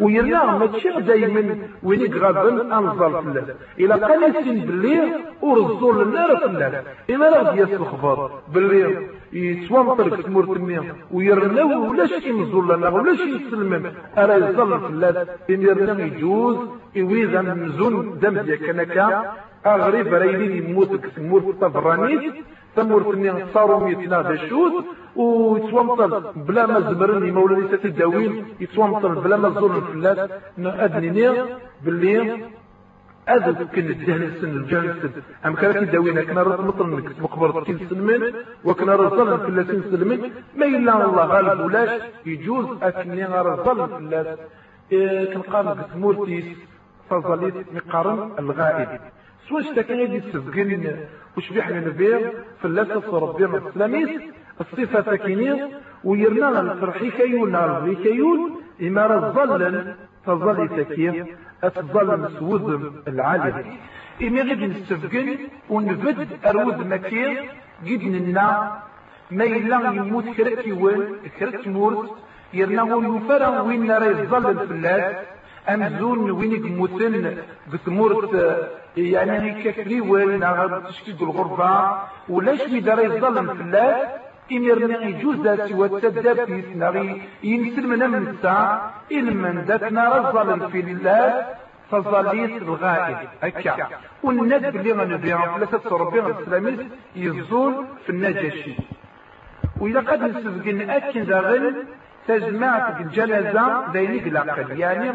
ويرنا ماشي دايما وين يقربن أنظر فلاس إلى قال يسين باللي ورزول النار فلاس إلا راه ديال الخبر باللي يتوامطر في تمورتني ويرنا ولاش ينزل لنا ولاش يسلم أرى يظل فلاس إن يرنا يجوز يويز مزون دم ديالك كنكا أغريب رايلين يموت تمور الطفرانيت تمورتني صاروا ميتنا دشوت ويتوامطل بلا ما زمرني مولاني ساتي داوين يتوامطل بلا ما زور الفلاس ادنيني باللي هذا كان الدهن السن الجهن السن ام كان داوينا كنا رد مطل نكتب مقبرة كين سلمن وكنا رزل الفلاسين سلمن ما إلا الله غالب ولاش يجوز أكني رزل الفلاس إيه كنقام قسمورتيس فظليت مقارن الغائب سواش تاكي غادي تسبقن وش بيحنا نبيع فلاسة ربنا السلاميس الصفة ساكنين ويرنا الفرحي كيول نار لي كيول إما رزلن تظل تكيه أتظل مسود العالم. إما غادي نستفقن ونبد أرود مكير قد ننا ما إلا يموت كرك يوان كرك مورت يرنا ويفرا وين راه يظل الفلاس أمزون وين يموتن بتمورت يعني كفري وين تشكيد الغربة ولاش ميدا راه يظل الفلاس إمرنا يجوز ذات سوى التداب في سنغي ينسل من الساعة إلمن ذات نرزل في الله فظليت الغائب هكا. والند اللي غنبيع ثلاثة ربيع الإسلامي يزول في النجاشي. وإذا قد نسبقن أكن داغل تجمعت الجنازة بين العقل يعني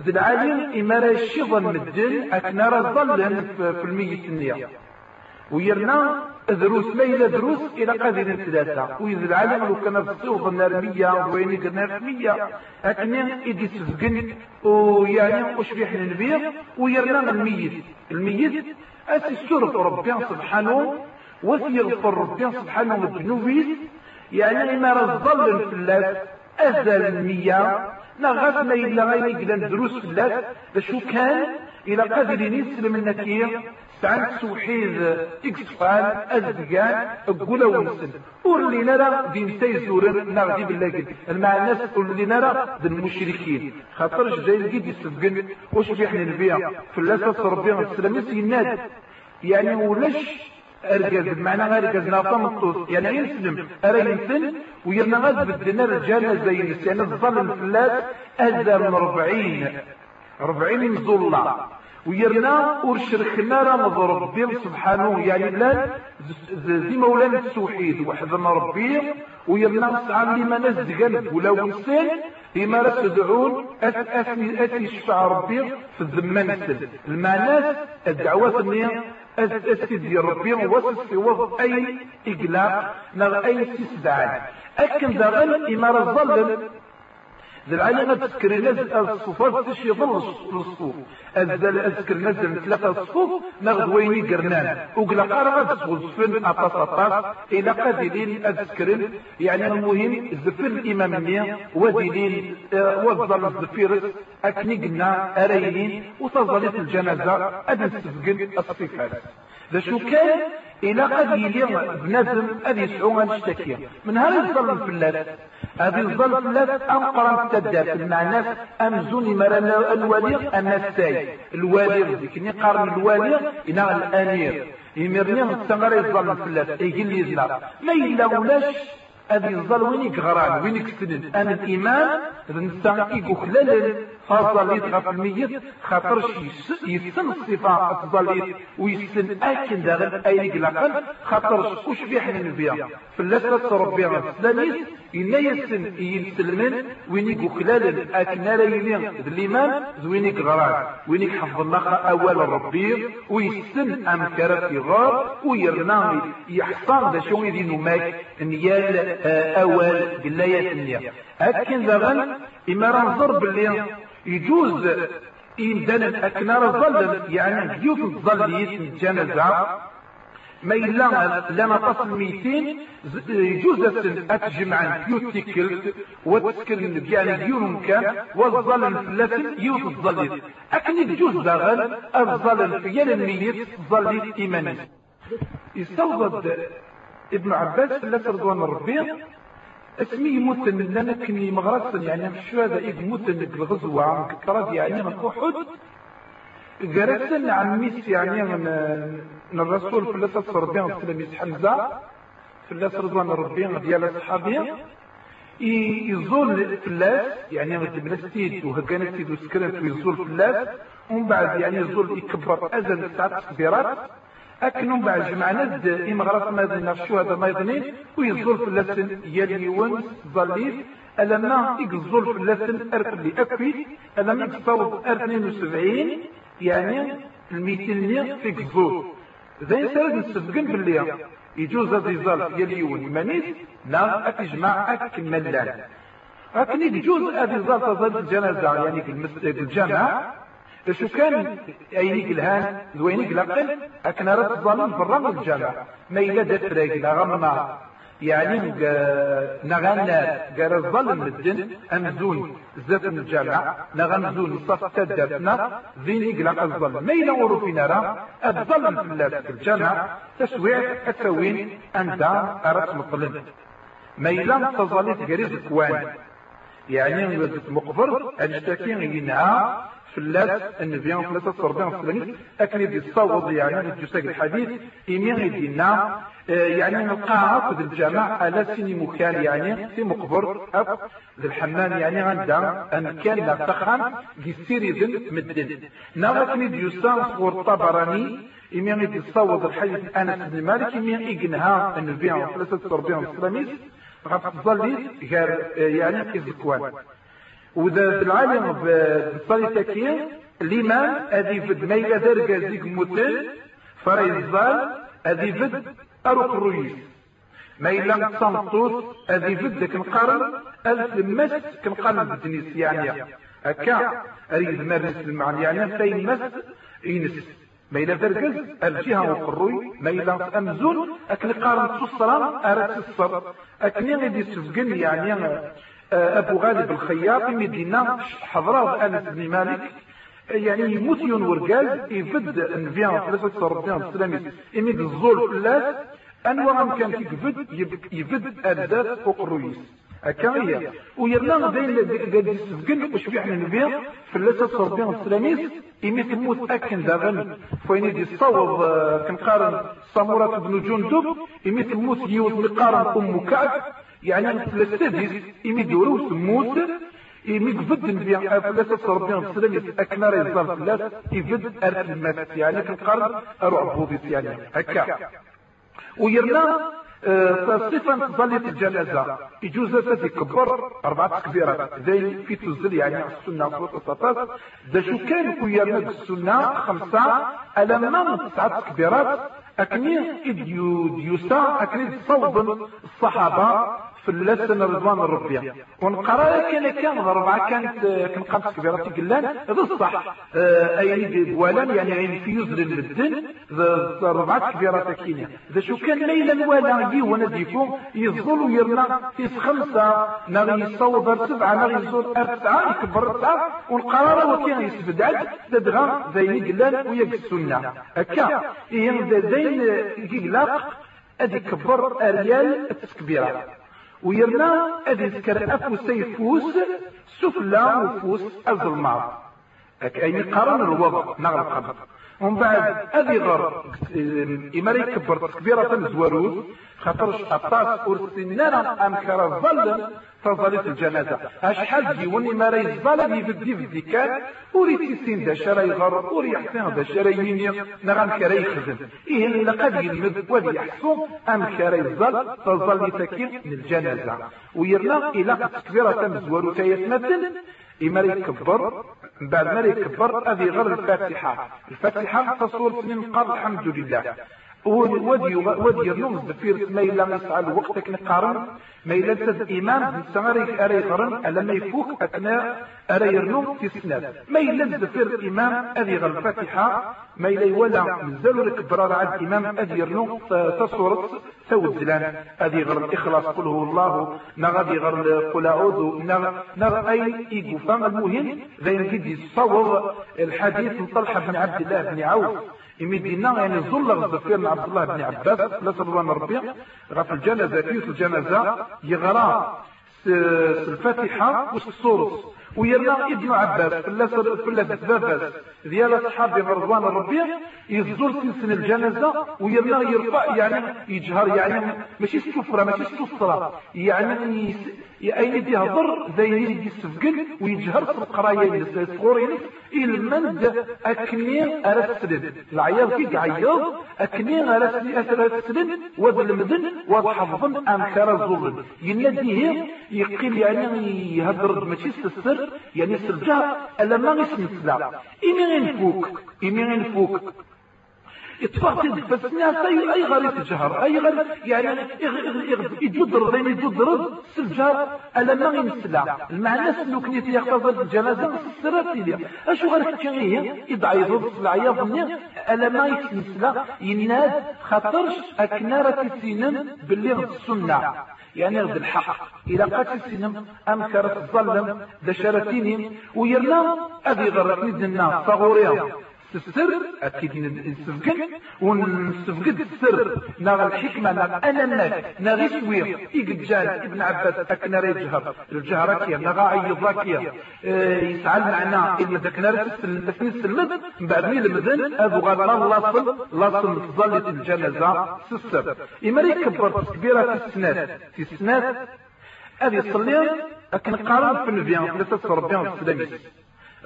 ذي العالم إمارة الشيطان مدن أكنا رزل في الميت النية. ويرنا دروس إلى دروس إلى قادر ثلاثة وإذا العالم لو كان الصوغ النار وين قلنا مية؟ أكنا إدي سفقن ويعني وشبيح النبي ويرنا الميت. الميت أسي ربي سبحانه وسيغفر ربي سبحانه الذنوب يعني ما رزل في الله أزل المية. نغاس ما إلا غير يقلن دروس في الله بشو كان؟ إلى قادر يسلم النكير سعند سوحيد إكسفال أزدقان أقول ونسن اللي نرى دين تيزورن نغدي بالله المعنى الناس اللي نرى ذي المشركين خاطر جاي الجيد يسبقن. وش بيحنا نبيع في اللاسة ربنا السلامي سيناد يعني ولاش ارجز بمعنى ارجز ناطا مطوس يعني يسلم أرى ينسن ويرنا غاد بدنا زي يعني الظلم في اللاس أزر من ربعين. ربعين مزولة ويرنا ورشرخنا راه ربي سبحانه. يعني لا زي مولانا التوحيد. وحدنا ربي. ويرنا سعى لما دقال ولا ونسان لما لا تدعون أتي شفع ربي في الذمان السل المعنى الدعوات النية ديال ربي وسط وضع أي إقلاق نغ أي استسدعان أكن داغل إما الظلم ذا العالم أذكر الناس الصفات تشي يظل الصفوف. أذكر الناس ثلاثة الصفوف ويني قرنان وقلا قارغة تغزفن أطاس أطاس. إلى قادلين أذكر يعني المهم زفر الإمامية ودليل آه، وظل الزفير أكني قلنا أريلين وتظلت الجنازة أدن الصفات ذا شو كان إلى قد يلي بنادم أذي يسعون نشتكي من هذا في الله هذه الظلم في الله أنقرا تدات مع الناس أمزوني مرنا الولي النساي الوالي ذيك قارن الوالي إنا الأمير. يمرني التمر الظلم في الله يقول لي زلا ما إلا ولاش هذه الظل وينك غران وينك سنن أنا الإيمان نسان إيقو خلال فظليت غف الميت خاطرش يسن الصفة الظليت ويسن أكن داغل أي لقل خاطرش وش بيحنا نبيع فلسة ربي السلاميس إلا يسن يسلمن وينك خلال أكن ريلين الإيمان وينك غران وينك حفظ الله أول ربي ويسن أمكرة في غار ويرنا يحصان ذا شو يدينو ماك نيال أول بالله النية أكن ذغن إما رنظر باللي يجوز إمدانا أكنا ظل يعني ديوك ظليت الجنازة ما إلا لما تصل ميتين يجوز أتجمع ديو تيكل وتسكن يعني ديو مكان والظل الفلاتن يوت الظليت أكن يجوز داغل الظل الفيال الميت ظليت إيماني. يستوضد ابن عباس في الله رضوان ربي اسمي يموت لنا كني مغرس يعني مش هذا يموت الغزوة كتراد يعني من أحد. قرأت عن ميس يعني من الرسول الله عليه وسلم حمزة في الله رضوان ربي ديال الصحابي يزول فلاس يعني غتبنا ستيد وهكانا ستيد وسكرت ويزول فلاس ومن بعد يعني يزول يكبر أزل ساعات كبيرات. أكنهم بعد جمعنا إمغرات مدينة الشهداء ميضنين ويزول في اللسن يليون ظليف. ألما يقزول في اللسن أرف اللي أكفي ألما يتصوب أرف 72 يعني الميتين في قزول زين سرد نسبقن باللي يجوز هذا يزال يليون مانيس نعم أكجمع أك ملان لكن يجوز هذا يزال تظل الجنازة يعني في المسجد الجامع. شو كان اينيك الهان دوينيك لقل اكنا رات الظلم في الرمل الجامع. ما إلا دفرق لا غمنا يعني نغنى قال الظلم الدن أمزون زاد من الجامع. نغمزون صف تدرسنا ذيني قلق الظلم ما إلا في نرى الظلم في الله في الجامع. تسويع التوين أنت أردت مطلب ما إلا تظلت قريز كوان يعني مقبر الاشتاكين ينعى فلاس النبي فلاس الصربان الصلاني أكن يدي الصوض يعني الجساق الحديث إمين يدينا يعني القاعة في الجامع على سن مكان يعني في مقبر أب ذي الحمام يعني عندها أن كان لا تخان يسير يدن مدن نغت ندي يسان صور طبراني إمين يدي الصوض الحديث أنس بن مالك إمين إجنها النبي فلاس الصربان الصلاني غتظل غير يعني إزكوان وذا العالم تكيه الإمام أذي فد ما إلا درجة زيك موتل فريزال أذي فد أروك الرئيس ما إلا تصنطوس أذي فد ألف مس كنقارن بالدنيس يعني. هكا أريد مرس المعنى يعني فين مس ينس ما إلا درجز الجهة وقروي ما إلا أمزون أكن قارن تصران أرد تصر أكن يغيد يسفقن يعني أبو غالب الخياط مدينة حضرات أنس بن مالك يعني يموت يون ورقال يفد نبيان ثلاثة ربيان السلامي يمد الزول فلاس أنواع كان يفد يفد أردات فوق الرئيس. هكا ويرنا بين قد يسبقن وش في إحنا نبيع؟ فلاسة ربيان السلاميس إمي تموت أكن داغن. فين يدي الصوب كنقارن صامورة بن جندب إمي تموت يوز مقارن أم كعب. يعني السادس إمي دورو سموت إمي قفد نبيع فلاسة ربيان السلاميس أكنا ريزال فلاس يفد أرث المات يعني كنقارن أروع بوضيس يعني هكا. ويرنا صفة ظلت الجنازة يجوز تكبر أربعة تكبيرات زي في تنزل يعني السنة صوت الصفات ده شو كان كويا السنة خمسة ألما تسعة تكبيرات أكني ديوسا أكني صوب الصحابة في اللسن رضوان الربيع. ونقرا كان كان ضربة كانت كان خمس كبيرات قلان هذا الصح أي ولان يعني عين فيوز للمدن ضربات كبيرات كينيا. إذا شو كان ليلا ولا دي وأنا ديفو يظل ويرنا في خمسة نغي يصور سبعة يزور أربعة يكبر تسعة والقرار وكان يسبدعد تدغى زين قلان ويك السنة هكا إيه زين قلاق أدي كبر أريال التكبيرات ويرنا أدي ذكر أفو سيفوس سفلى وفوس الظلمات. أي قرن الوضع نغل قبل ومن بعد أدي غر إماري كبر تكبيرة زواروز خاطرش أطاس أرسلنا أمكر الظلم تظلت الجنازة. أشحال ديوني ما راي الظلم يبدي في الديكات وريت يسين دا شراي غر وري يحسن دا شراي يني نغم كراي يخزن إيه لقد يلمد ولي يحسن أم كراي الظل تظل تكين للجنازة ويرنا إلى تكبيرة مزورو تيسمتن إما يكبر بعد ما يكبر هذه غير الفاتحة. الفاتحة تصور سنين قال الحمد لله. ودي ودي النوم دفير ما إلا مسعى وقتك نقارن ما إلا تد إيمان بسماري أري قرن ألا ما يفوك أثناء أري النوم في السنة ما إلا دفير إيمان أذي غير الفاتحة ما إلا ولا مزالو لك برار عد إمام أذي النوم تصورت سود زلان أذي غير الإخلاص قل هو الله نغذي غير قل أعوذ نغ أي إيقو فان المهم ذي نجد يصور الحديث من طلحة بن عبد الله بن عوف. إمي دينا يعني زل غزفير عبد الله بن عباس لا صلوان ربي غف الجنازة في الجنازة يغرى الفاتحة والسورس ويرنا ابن عباس فلا فلا باباس. ديال اصحاب رضوان الربيع يزور سن الجنازة ويرنا يرفع يعني يجهر يعني ماشي السفرة ماشي السفره يعني يهضر زي اللي يسفقل ويجهر في القراية الصغورين المند اكني ارسل العياض كي عياض اكني ارسل وذ المدن وذ حفظن انكر الظلم يناديه يقيل يعني يهضر ماشي السر يعني السرجة ألا ما اسم السلا إمي غنفوك إمي غنفوك اتفاق فسنا اي اي غير تجهر أي غير يعني يدر بين يدر سجار الا ما غيمسلا المعنى سنو كنيت يحفظ الجنازة السرات لي. أشو غير كيغيه يضعيف الصلعيه ظني الا ما يمسلا يناد خاطرش اكناره سنن باللي السنة. يعني غد الحق. إلى قاتل سنم أمكرت الظلم دشرتيني ويرنا أذي غرتني دنا. صغوريا. السر أكيد نسفقد ونسفقد السر. نغ الحكمة نغ أنا الناس نغ سوير إيقجال ابن عباس أكنا ريجهر الجهركية نغ عيضاكية آه يسعى المعنى إلا ذاك نار تسني السلمد من بعد مين المذن أبو غالا لاصل لاصل ظلت الجنازة سسر إما يكبر كبيرة في السنات في السنات هذه الصلية لكن قارن في النبيان ربيان السلامي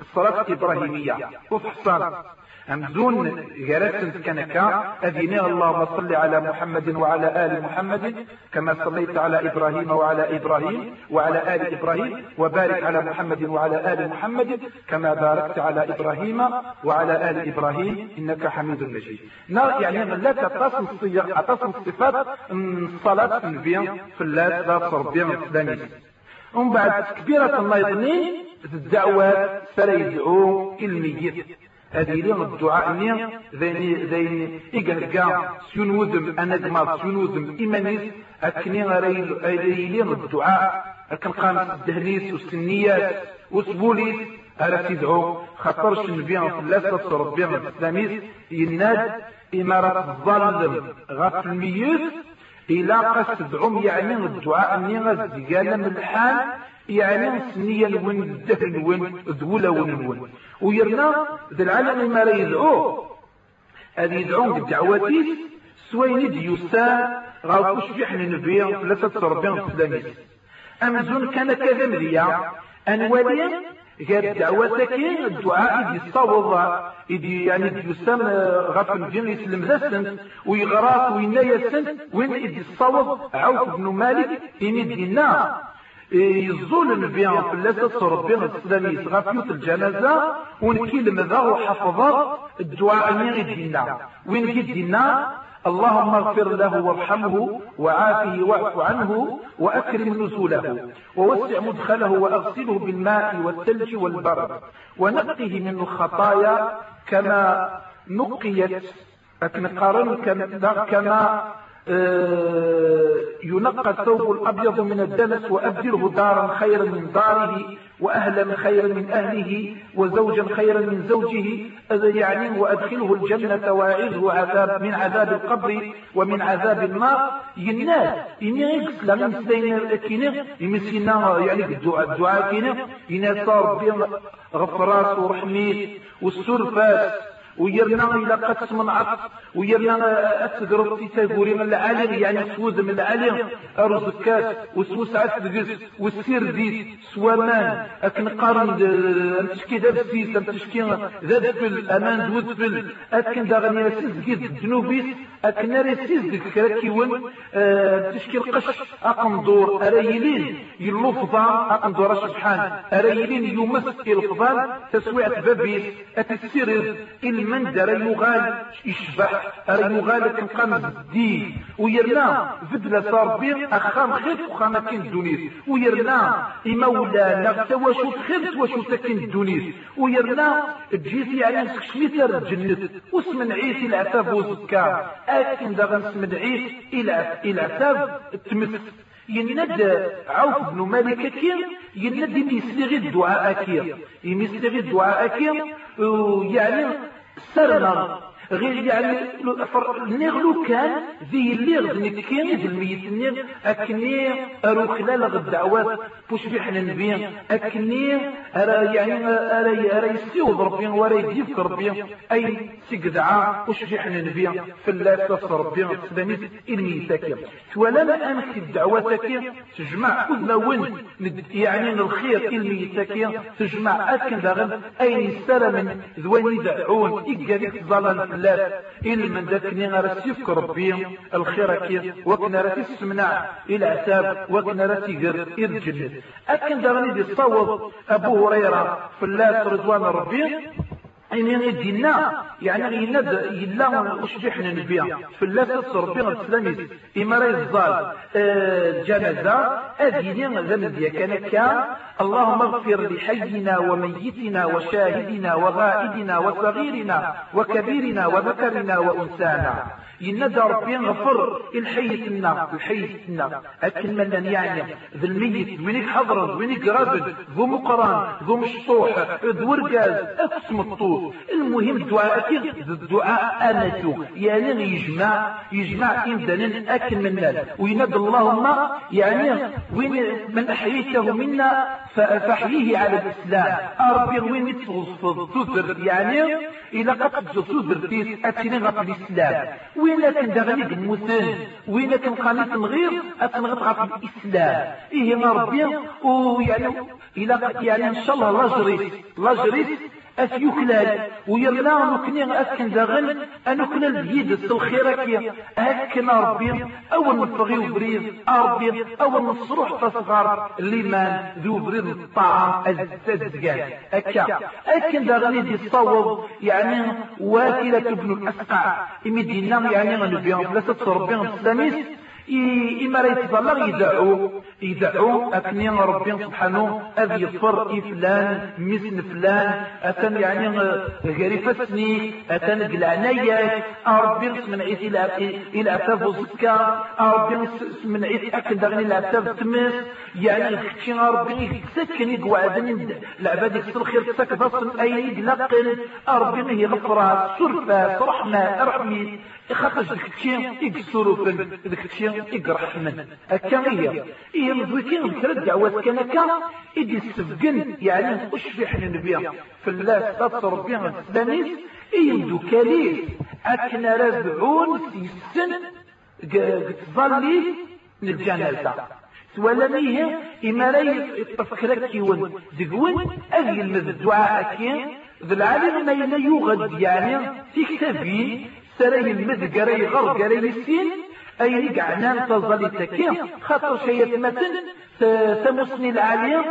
الصلاة الإبراهيمية وفحصان همزون جرسن كنكا أذيني اللهم صل على محمد وعلى آل محمد كما صليت على إبراهيم وعلى إبراهيم وعلى آل إبراهيم وبارك على محمد وعلى آل محمد كما باركت على إبراهيم وعلى آل إبراهيم إنك حميد مجيد. يعني لا تتصل الصيغ أتصل الصفات الصلاة في لا صربيا الإسلامي ومن بعد كبيرة الله يظنين الدعوات فلا يدعو الميت هذه لي الدعاء ني ذيني ذيني إيقهقا سيون ودم أنا دمار سيون ودم إيمانيس أكني غريلي الدعاء. أكن قام الدهليس والسنيات وسبوليس ألا تدعو. خطرش النبي الله ربي الإسلاميس يناد إمارة الظالم. غف الميت إلى قصد عم يعني الدعاء ني غزي قال من الحال. يعني سنية وين الدهن وين ذولة وين وين ويرنا ذا العالم ما لا يدعوه هذه يدعون بالدعوات سوين ديوسان غاوكوش في حنا نبيا ثلاثة ربيان السلامي أمزون كان كذا مريا أنوالي غير كاين الدعاء يدي الصوض يدي يعني يسمى غاف الجن يسلم ذا ويغراك وينا يسن وين يدي الصوض عوف بن مالك إن يدينا يزول النبي في اللاسة ربي الإسلامي غافيوت الجنازة ونكي لماذا وحفظ الدعاء من يدينا وين يدينا اللهم اغفر له وارحمه وعافه واعف عنه وأكرم نزوله ووسع مدخله وأغسله بالماء والثلج والبرد ونقه من الخطايا كما نقيت كما ينقى الثوب الأبيض من الدنس وأبدله دارا خيرا من داره وأهلا خيرا من أهله وزوجا خيرا من زوجه يعني وأدخله الجنة وأعذه عذاب من عذاب القبر ومن عذاب النار. ينال إني لا من سين كينا يمسينا يعني الدعاء الدعاء كينا ينال صار غفرات ورحميت والسرفات ويرنا إلى قدس من عطف ويرنا أتدرب في تاقوري من العالم يعني سود من العالم. أرزكات وسوسعة دقس والسير ديس سوامان. أكن قارن تشكي ذا بسيس تشكي ذا دفل أمان دودفل أكن داغني سيزكي الجنوبيس أكن ريسيز ديك كراكيون أه تشكي القش أقن دور أريلين يلوفضا أقن دور سبحان أريلين يمس الفضان تسويعة بابيس أتسير من دار يغال يشبح. يغال كنقام الدين. ويرنا فدلا صاربي اخام خير وخام كين الدنيس ويرنا مولانا تواشو خير تواشو تكين الدنيس ويرنا تجيسي على نسك شميتر الجنة واسم عيسي العتاب وزكا. اكن دا غنسم عيس إلى عتاب تمس. يند عوف بن مالك كير يند يمسلغي الدعاء كير يمسلغي الدعاء كير يعني سرنا. غير يعني نغلو كان ذي اللي غزني كين ذي الميت النيغ أكني أرو خلال الدعوات بيحنا نبي أكني أرى يعني أرى أرى يسيوض ربي ورا يجيب ربي أي سيقدعا بوش بيحنا نبي الله تصر ربي سلاميت الميتاكي ولا أنا في الدعوات تجمع كل وين يعني الخير الميتاكي تجمع أكن داغن أي سلام ذوين يدعون إيقاليك ظلال الثلاث إلا من ذاتني غرسيفك ربي الخير كي وكنا راسي السمنع إلى عتاب وكنا راسي قر إلى الجنة أكن داغني دي صوت أبو هريرة في الله رضوان ربي يعني يدينا يعني يلا بيحنا نبيع. في اللاسة ربي الإسلامي إما راي الظال الجنازة أديني ذنب كان كان اللهم اغفر لحينا وميتنا وشاهدنا وغائبنا وصغيرنا وكبيرنا وذكرنا وأنسانا ينادى ربي غفر الحيتنا الحيتنا أكن من يعني ذا الميت وينك حضر وينك رابد ذو مقران ذو مشطوح ذو ورقاز أقسم الطوف المهم الدعاء الدعاء؟ أمتو يعني يجمع يجمع إمدانا أكن من الناس. وينادى اللهم يعني وين من أحييته منا فأحييه على الإسلام. ربي وين تذر يعني إذا قد تذر في أتني غف الإسلام. وين كان دغني المسن؟ وين كان قانيت الغير؟ أتنغط غف الإسلام. إيه ربي؟ ويعني إلى يعني إن شاء الله لا جريت جريت أثيوكلال ويرنا نكني أسكن داغن أنكنا البيد الخيرك أكن ربي أول نفغي وبريد ربي أول نصروح تصغر الليمان ذو بريد الطعام الزجاج أكا أكن داغني دي الصوب يعني واكلة ابن الأسقع. إمدينا يعني غنبيان لا تتصربين السلاميس إما لا يتظلر يدعو. يدعو أكني ربي سبحانه أذ يصفر فلان مثل فلان أتن يعني غريفة سني أتن قلعنايا. ربي من عيد إلى أتاف وزكا ربي من عيد أكن دغني إلى أتاف تمس. يعني الختشي ربي سكن يقعدن العباد يكسر خير سك فصل أي يقلقن ربي هي غفرها سرفة رحمة رحمي خاطر الختشي يكسروا في الختشي يقرح من الكامية إيه مزويكين مثل الدعوات كان إدي السفقن يعني وش في حنا نبيع في الله تصر بها السلاميس إيه مدوكالي أكنا ربعون في السن. ظلي للجنازة. ولميه إما لا يتفكرك كيون دقون أجل الدعاء كين ذا العالم ما يغد يعني في كتابي سراي المذ قري غر قري السين أي قعنا تظل تكيم. خاطر شيء مثل تمسني العالية.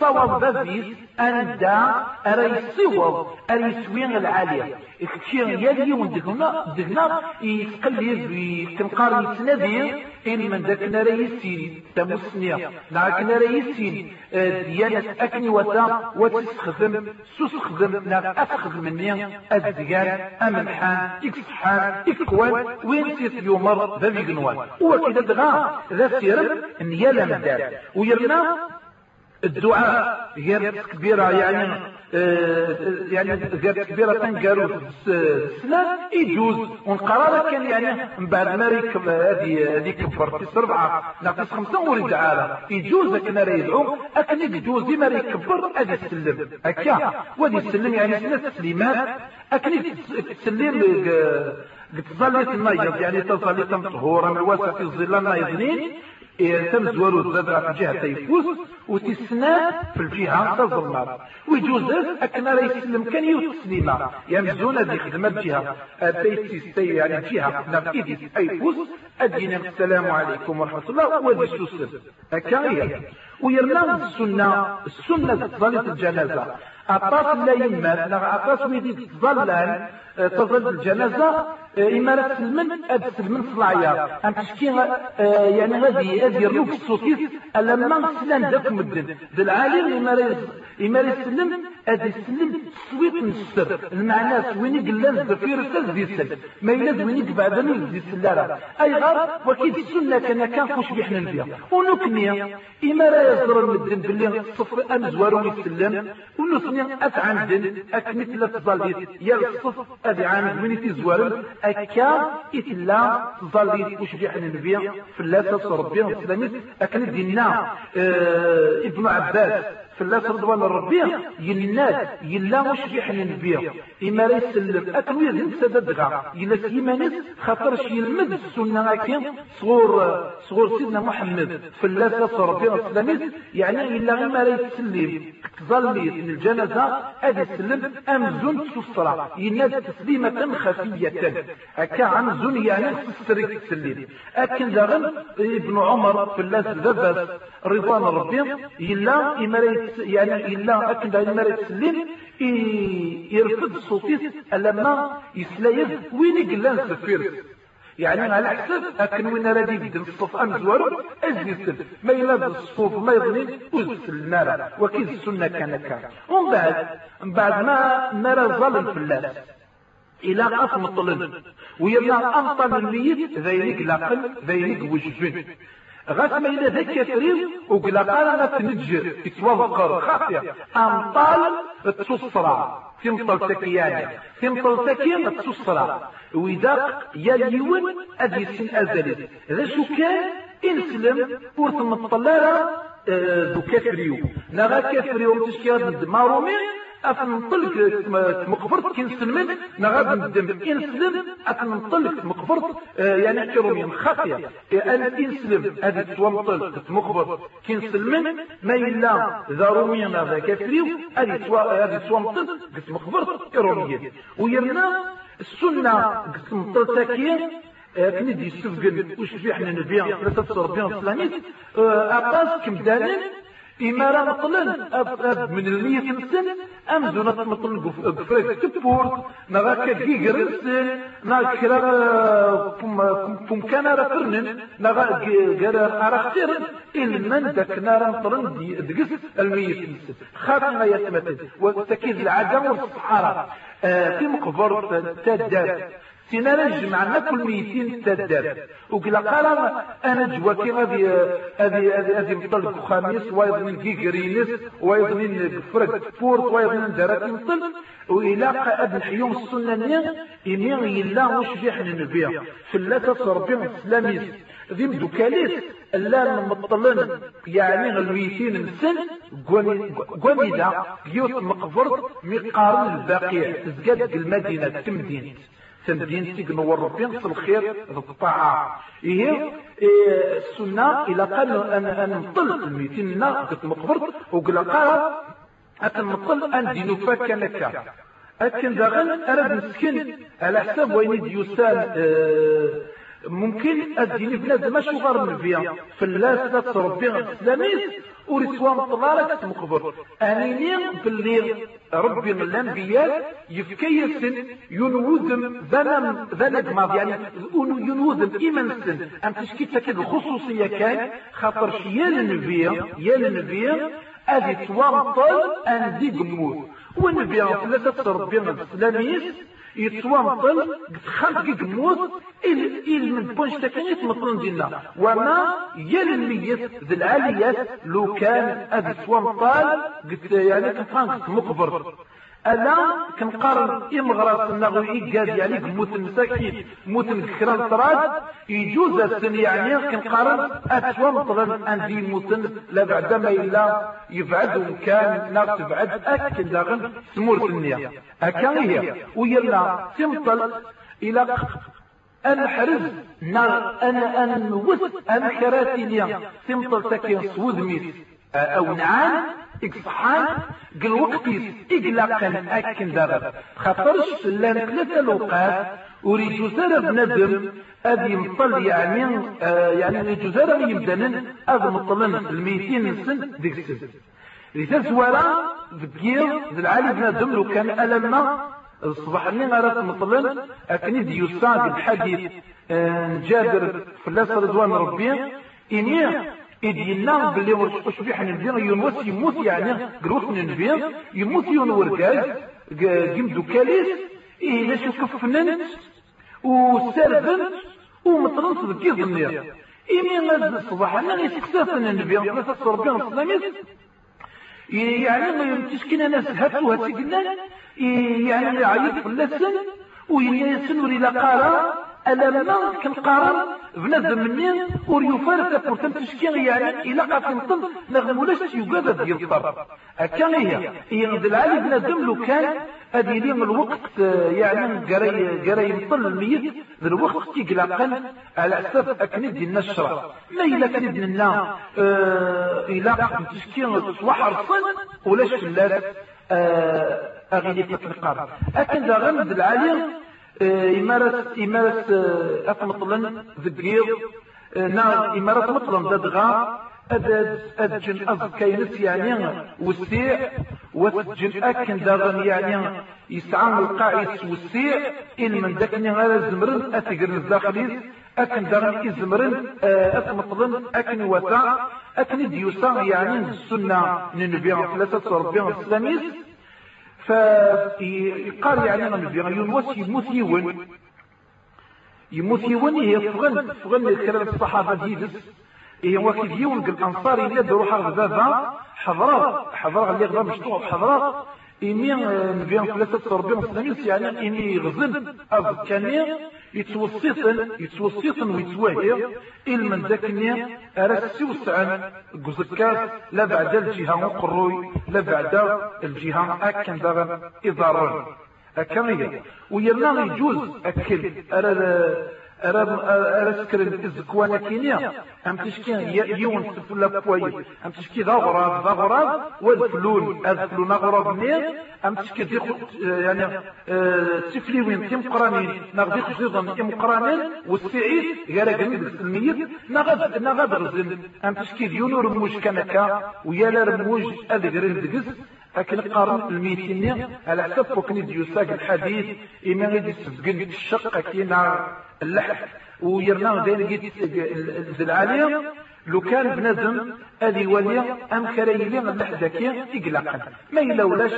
صواب بابيس أندا أري صواب أري سوين العالية. إكتشير يلي وندقنا دقنا يتقلب يتنقار يتنادي إن من ذاك نريسين تمسنيا. نعك نريسين ديانة أكني وتا وتستخدم سوسخدم ناك أسخدم مني الدقان أمنحان إكسحان إكوان. وين سيت يومر ذا بيقنوان وكذا دغا ذا سيرم نيالا مدار. ويرنا الدعاء غير كبيرة يعني آه يعني غير كبيرة تنقالوا السنة يجوز. ونقرار كان يعني من بعد ما ريكب هذه هذه كبر في سبعة ناقص خمسة ورد عالة يجوز كنا يدعو أكن يجوز ديما يكبر هذه السلم هكا. وهذه السلم يعني سنة تسليمات أكن تسلم تظلت النايض يعني تظلت مطهورة من وسط الظلال النايضين. تم زوارو الزبرة في جهة تيفوس وتسنى في الجهة تظلمات ويجوز أكنا لا يسلم كان يتسليما يمزون دي خدمة جهة تيسيس يعني جهة نفيدي تيفوس أدينا السلام عليكم ورحمة الله ودي سوسر هكا ويرنا السنة السنة ظلت الجنازة. أطاس لا يمات أطاس ويدي تظلل تظل الجنازة إما لا تسلمن أد تسلمن صلاعيا أن تشكي يعني غادي غادي يرنوك الصوتيس ألما سلان داك مدن. العالم إما لا يسلم أد يسلم سويت نستر. المعنى وين يقلان زفير تزدي سل ما يلاد وين يقبعد نزدي سلالة أي غار وكيد السنة كان كان خوش بيحنا نبيع. ونكني إما لا يزر المدن باللي صفر أمزوار ويسلم ونثني ني أت عندن أكمثل تظليت يلصف أدي عند وين أكا إتلا تظليت وشبيح النبي الله ربي السلامي أكن دينا ابن عباس. فلاس رضوان ربي يناد يلا مش بيحن نبيع إما لا يسلم أكل يزن سددغا يلا سيمانيس خاطر شي يلمد. السنة أكين صغور صغور سيدنا محمد. فلاس ربي السلاميس يعني إلا ما لا يسلم تظلي الجنازة سلم أمزون تسرع. يناد تسليمة خفية. أكا عمزون يعني تسرق تسلم أكن داغن ابن عمر فلاس دبس رضوان ربي يلا إما لا يعني إلا أكد على مرة تسلم يرفض صوتيس لما يسلايف وين يقلان سفير. يعني على حسب أكن وين رادي يبدل الصف أمزوار أزيد ما يلاد الصفوف ما يظنين أزس النار وكيد السنة كان كان ومن بعد من بعد ما نرى ظلم في الله إلى قسم الطلن ويبنى أمطر الميت ذينك لقل ذينك وجبن غاس ما إلا ذاك يفريض وقلا قال أنا تنجر يتوفقر خاطئ أمطال تصصرع تمطل تكيان تمطل تكيان تصصرع وإذا يليون أدي سن أزلي هذا شو كان إنسلم ورث مطلارة ذو كفريو نغا كفريو تشكي مارومي أفنطلق مقبرت كين سلمن نغاد ندم إنسلم أفنطلق مقبرت آه، يعني كرومين خاطية أن إنسلم هذه تومطل مقبرت كين سلمن ما إلا ذا روميا ذا كفريو. هذه تومطل مقبرت كرومية ويرنا السنة قسم تلتاكية كني دي سفقن وش في إحنا نبيع ثلاثة صربيان سلاميت أقاس كم دانين إما راه مطلن من المية نسن أم زونة مطلن قفريك تبور نغا كي قرسن نغا كم كان راه فرنن. نغا قرا أرختر المن داك نارا مطلن دقس المية نسن خاطر ما يتمثل والتكيد العدم والصحارى في مقبر تدار سينا جمعنا كل ميتين تدار وقال قال أنا جواكي غادي هذه هذه هذه مطل خامس ويظن كيكرينس ويظن فرق فورت ويظن دارات مطل وإلى قد نحيوم السنة إمي يلا مش بيحن النبي فلاتا صربي السلاميس ذي مدوكاليس لا مطلن يعني الميتين السن قومي دا يوت مقبرت مقارن الباقي. تزقد المدينة تمدينة تمدين تيك نور ربي الخير الطاعة. إيه؟ السنة إلى قال أن نطل الميتين قد مقبرت وقال قال أن نطل أن دينو فاك لك. أكن داغن أرد نسكن على حساب وين آه ممكن الدين بنادم ماشي غير من فيها فلاس لا تربي الاسلاميس ورسوان طلالك مقبر. انيني باللي ربي من الأنبياء يفكيسن ينوذم ذنم ذنب ماضي يعني. ينوذم ايمان السن ام تشكي تكد الخصوصيه كان خاطر يا النبي يا النبي هذه توامطل ان دي قموت والنبي ثلاثة تربي الاسلاميس يتوامطل خمس يموت إل من بونش تكنيت مطلن دينا وما يل الميت ذي العاليات لو كان أدي توامطال قلت يعني كنت مقبر. أنا كنقارن إمغراس النغوي قاد يعني موت المساكين موت الكران طراد يجوز السن يعني كنقارن أتوا مطلن أندي موتن لا بعد ما إلا يبعد كان ناس تبعد أكن داغن سمور النية أكان هي. ويلا تمطل إلى أن حرز نار أنا أن نوث أن كراتينيا. تمطل تكين سود ميت أو نعان إكصحان قل وقتيس إقلاقا أكن دارب خطرش لأن ثلاثة لوقات وريجو سارة بندم أذي مطل يعني آه يعني ريجو سارة يمدنن أذي مطلن الميتين سن ديك السن. لذا زوالا ذكير العالي بندم لو كان ألما الصباح اللي غارت مطلن أكني ديوسان الحديث آه جابر فلاس رضوان ربي إنيه إدينا باللي وش بيح نبي يموت يموت يعني قروت نبي يموت يون ورقاز قيم دوكاليس إيه شو كفننت وسربنت ومطرنت بكي ظنير إيمي غاز الصباح أنا يسكسافن النبي ثلاثة ربي الصلاميس يعني تسكن ناس هاتوها تسكنا يعني عيط فلاسن ويسن وري قارا ألما كنقارن بنادم مني ور يفارق تفورتم تشكي يعني إلا قاتلتم نغم ولاش يقاد ديال الطرف. هكا هي هي العالي بنادم لو كان هذه اليوم الوقت يعني قراي قراي مطل الميت الوقت تيقلقن على حساب اكنيد ديال النشرة ما إلا كنيد لنا آه إلا تشكي صباح رصن ولاش فلات آه أغيلي في القرب أكن ذا غمد العالي إمارة إمارة أفمطلن ذكير نا إمارة مطلن ددغا أدد أدجن أز كينس يعني وسيع وتجن أكن داغن يعني يسعى القاعس وسيع. إن من دكني غير زمرن أتقر الداخليز أكن داغن إزمرن أتمطلن أكن وسع أكن ديوسا يعني السنة النبي ثلاثة وربيع الإسلاميز فقال يعني أنا نبي يونس يموت يون يموت يون هي فغن فغن كلام الصحابة ديدس هي وكيف يون الأنصار إلا دروح غزازة حضرات حضرات اللي غدا مشطوع حضرات إني نبي ثلاثة وربيع الإسلاميز يعني إني غزن أز كان يتوسطن يتوسطن ويتواهي من ذاكني أرى سوسعا قزكات لا بعد الجهة قروي لا بعد الجهة أكن دغن إضارون أكمية ويرنا يجوز أكل. أرى أرسكر الزكوانة كينيا أم تشكي يون سفلا بوي أم تشكي ذا غراب ذا غراب والفلون الفلون غراب نير أم تشكي دي يعني سفلي وين تيم قرانين نغدي خصيصا تيم قرانين والسعيد غير جنب السلمية نغد نغد رزل أم تشكي ديون رموش كنكا ويا رموش أذكر دقز لكن قارن الميتين على حسب فوكني ديوساك الحديث إما غادي تسجن الشق كينا اللحف. ويرنا داين جيت العالية لو كان بنادم ادي ولي ام كريلي اللحظه كي يقلق ما الا ولاش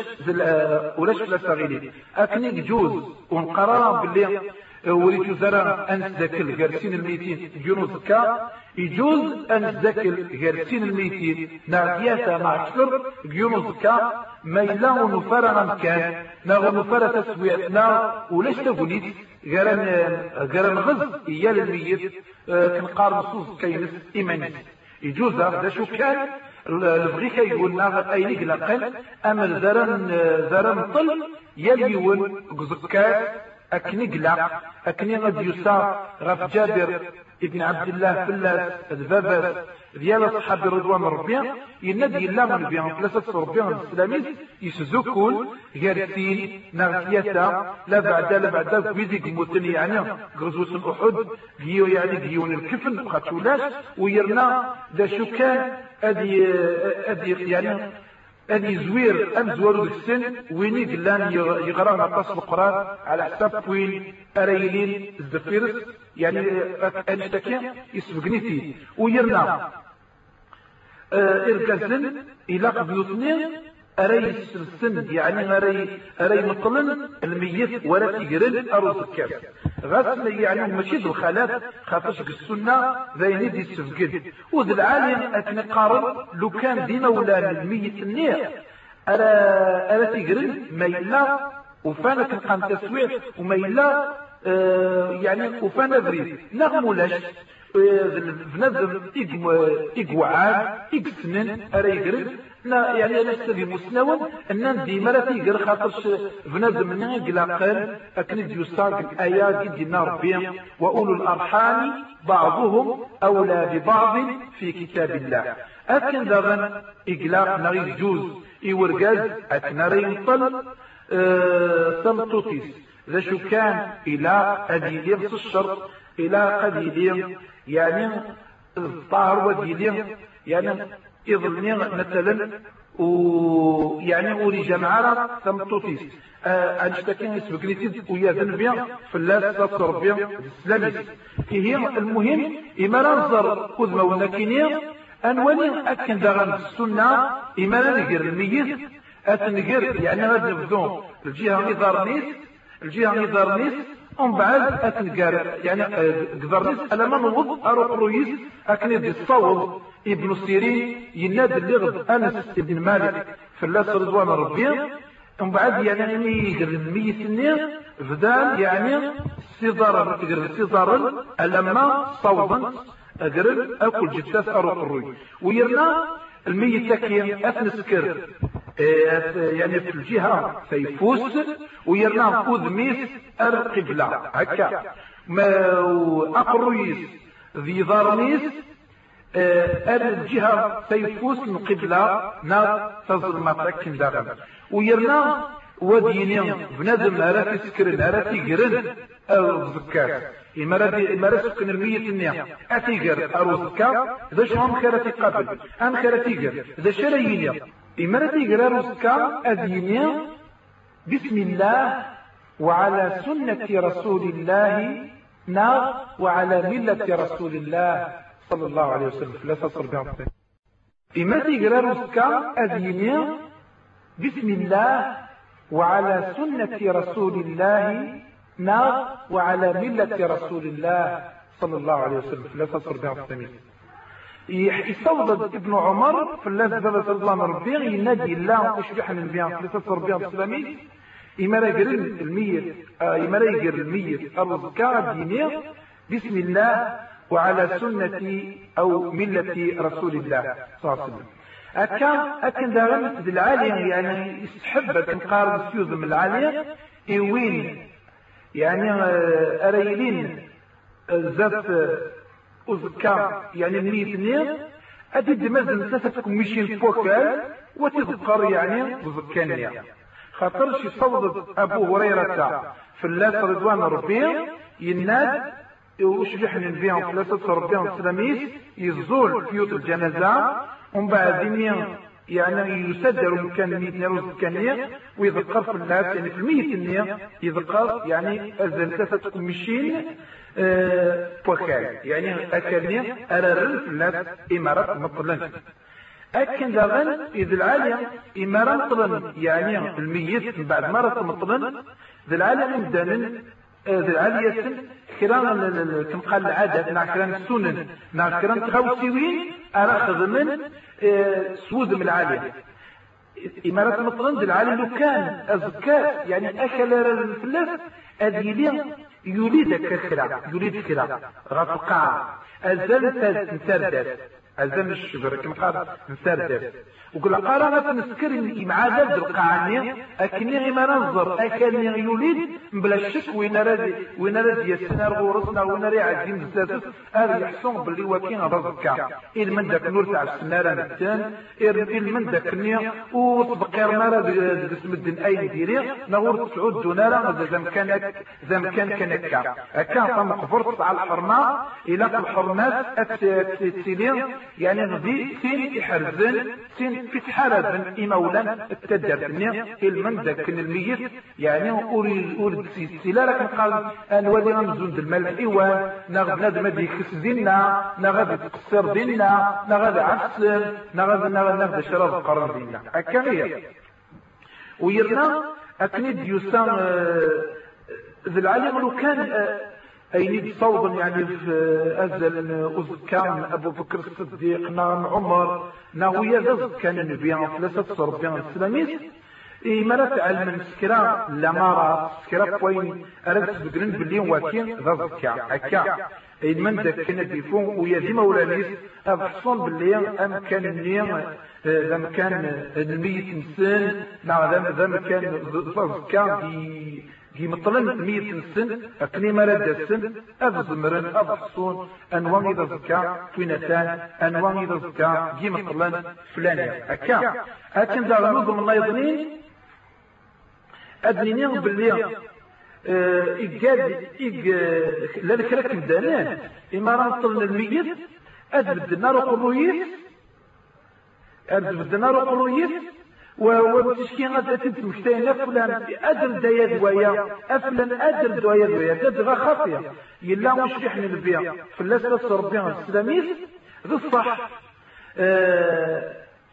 ولاش لا صغيرين اكني جوز ونقرا باللي وريت أن تذكر جالسين الميتين. جنوز كا يجوز أن تذكر جالسين الميتين. نعدياتا مع كسر جنوز كا ما إلا ونفرنا كان. نغ نفر تسويتنا وليش تقوليت؟ غيران غيران غز إيال الميت. كنقار نصوص كينس إيمانيس. يجوز هذا شو كان؟ البغي كيقول ناغ أينيك لقل اما زرن زرن طل يليون قزكات أكني قلق أكني غد يسا غف جابر ابن عبد الله فلاس الباباس ديال أصحاب رضوان ربي ينادي الله من بيان ثلاثة ربي الإسلاميز يسزوكون غارسين نغسيتا لا بعد لا بعد فيزيك موتن يعني غزوة أحد جيو يعني جيون الكفن خاتولاش ويرنا ذا شو كان أدي أدي يعني أن يزوير أم زوار السن وين قلان يغرى نقص القرآن على حساب وين أريلين الزفيرس يعني أنشتكي يسبقنيتي. ويرنا آه، إركزن إلى قبيوتنين أري السن يعني أري أري مطلن الميت ولا تجرن أروز الكاس غاس يعني ماشي ذو الخالات خاطرش السنة ذي دي السفقد وذ العالم أتنقارن لو كان دينا ولا الميت النير أرى أرى تجرن ما يلا وفانا كنقام تسويع وما يلا آه يعني وفانا بريد نغمولاش بنادم إقوعان إقسنن أرى يقرن لا يعني أنا استدي مسنون أن ديما لا تيقر خاطرش بنادم من قال أكن يساق الآيات دينا ربي وأولو الأرحام بعضهم أولى ببعض في كتاب الله. أكن دغن إقلاق نغي جوز إورقاز أتنري طل أه سمتوتيس. ذا شو كان إلى أديليم الشرط إلى قديليم يعني الطاهر وديليم يعني إظنين مثلا ويعني أوري جمعارة تمطوطيس آه، أنشتكين سبقنيتي ويا ذنبيا فلاس تصر بيا السلامي هي المهم إما ننظر قذمة ونكينيا أنواني أكن دغن السنة إما نقر الميت أتنقر يعني هذا نبدو. الجهة نظار نيس الجهة نظار نيس ومن بعد اتنقار يعني قدرنيس أنا ما نوض أروح رويس اكن يدي الصوب ابن سيرين ينادي اللي غد أنس ابن مالك. فلاس رضوان ربي ومن بعد يعني يقرر الميت النير فدان يعني سيزار تقرر سيزار لما صوبا أقرر أكل جثاث أروح الروي ويرنا الميت تكي أثنى سكر يعني في الجهة فيفوس ويرنا خذ ميس القبلة هكا ما أقرويس ذي ضارميس الجهة فيفوس من قبلة نا تظلم تكن داخل ويرنا وديني بنادم هرا تسكرن هرا تيقرن أو زكاة إمارة سكن المية النية أتيقر أو زكاة ذا شهم خيرا تقابل أم خيرا تيقر ذا شرييني إمارة تيقر أو زكاة أديني بسم الله وعلى سنة رسول الله نا وعلى ملة رسول الله صلى الله عليه وسلم. لا تصر بها. إمارة تيقر أو زكاة أديني بسم الله وعلى سنة رسول الله نا وعلى ملة رسول الله صلى الله عليه وسلم. لا بها. الثمين يستوضد ابن عمر في الله صلى الله وسلم ينادي الله اشبح من بها لا تصر بها الثمين إما يقر الميت إما يقر الميت الرزكاء الدينية بسم الله وعلى سنة أو ملة رسول الله صلى الله عليه وسلم. أكا أكن دارن ذي العالية يعني يستحب تنقارب سيوز من العالية إيوين يعني أريلين زف أزكا يعني ميت نير. أدي دمزن ثلاثة كميشين فوكال وتذكر يعني بزكانية خاطر شي صوت أبو هريرة في اللاس رضوان ربي يناد وشبح من بيهم ثلاثة ربيهم السلاميس يزول فيوت الجنازة ومن بعد يعني يسدر مكان الميت نيروز الكانية ويذكر في الناس يعني في الميت النية يذكر يعني ثلاثة كمشين بوكال يعني أكلني أرارن في الناس إمارات مطلن. أكن داغن إذ العالية إمارات مطلن يعني الميت بعد مرة مطلن. ذي العالية مدانا ذي العالية كران كم قال العادة مع كران السنن مع كران تغوسيوين أراخذ من سود من العالية إمارة مطرند العالي لو كان أزكاء يعني أكل الفلاس أديلي يريد كخرع يريد خرع غفقاع أزل تنسردس أزل الشجر كما قال نسردس وقل قارا نسكر مع ذلك القاعني أكني غيما ننظر أكني يوليد بلا الشك وين راد وين راد يسنا غورسنا وين راه عادين بزاف. هذا يحسن باللي وكين رزقك إل من داك نور تاع السنارة نتان إل من داك النية وتبقير ما راد قسم الدين أي ديري نغور تسعود دونارا إذا مكان إذا مكان كان هكا. هكا على الحرمة إلى الحرمات التسيلين يعني غدي سين يحرزن سين حالة إمولا التدرني المن ذاك الميت. يعني أريد أريد سلسلة لكن قال أن ولي غنزون المال الإيوان. نغد نادم هذه يكس دينا نغد تقصر دينا نغد عسل نغد نغد نغد شراب قرن دينا هكا ويرنا أكني ديوسان ذي العالم لو كان أين صوبا يعني في أزل أزكام أبو بكر الصديق نعم عمر ناوية ذز كان النبي ثلاثة صربيان السلاميس إيه مرات علم السكرا لمارا سكرا بوين أردت بقرن بليون واكين ذز كا أكا. إن من ذاك كان بيفون ويا مولانيس أبحصون باللي أم كان النيم ذا كان الميت إنسان مع ذا كان ذز كان دي مطلن مية سن أكني مرد السن أف زمرن أف حصون أنوان إذا زكا توينتان أنوان إذا زكا دي مطلن فلانيا. أكا. أكن ذا غنوض من الله يظنين أدنيني باللي إيجاد إيج لذلك لك مدانان إما رانطلن الميت أدب النار قلويس أدب النار قلويس وبتشكي غدا تمشتين فلان أدر دايا ويا أفلان أدر دايا ويا تدغى خاطية. يلا مش ريحنا البيع. فلاس ربي السلاميس ذو الصح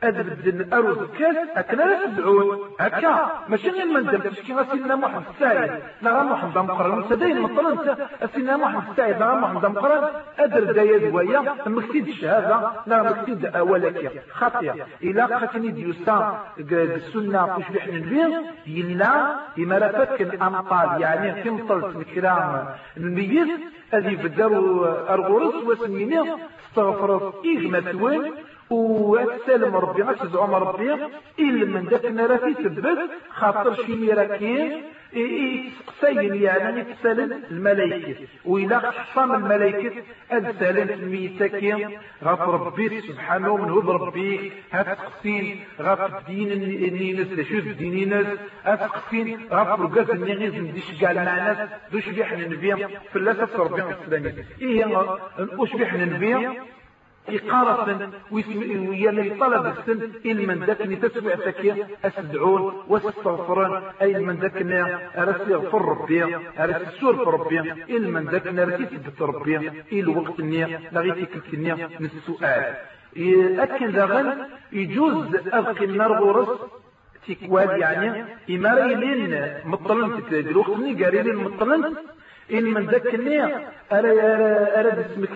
أدبدن أروز كاس أكنا تدعون هكا. ماشي غير من دم تشكي سيدنا محمد السعيد نغا محمد مقرن. سدين مطلن سيدنا محمد السعيد نغا محمد مقرن. أدر دايا دوايا مكتيد الشهادة. نغا مكتيد أولك خطية إلا قتني ديوسا. السنة كش بحن البيض. يلا إما رفك الأمطال يعني في مطلت الكرام الميت الذي بدروا أرغورس وسمينه استغفر إغمى وين. واتسالم ربي غتزعم ربي إلا من ذاك راه تثبت خاطر شي ميراكين يتسين يعني يتسالم الملائكة. وإلا حصام الملائكة أدسالم الميتاكين غاف ربي سبحانه من هو ربي هتقسين غاف الدين النينس شو الدين الناس هتقسين غاف رقاز النينس نديش قال مع ناس دوش بيحنا نبيع في الله ربي الإسلامي. إيه وش بيحنا نبيع إقارة ويعني طلب السن من ذاكني تسمع تكيا أسدعون واستغفرون أي من ذاكنا أرسي يغفر ربي أرسي في ربي من ذاكنا أرسي تثبت ربي إلى وقت النية لغيتي كالكنية من السؤال. أكن ذاغن يجوز أبقي النار غرس تكواد يعني إما لين مطلن تكلاد الوقت ني قاري لين مطلن إن من ذاك النية أرى أرى اسمك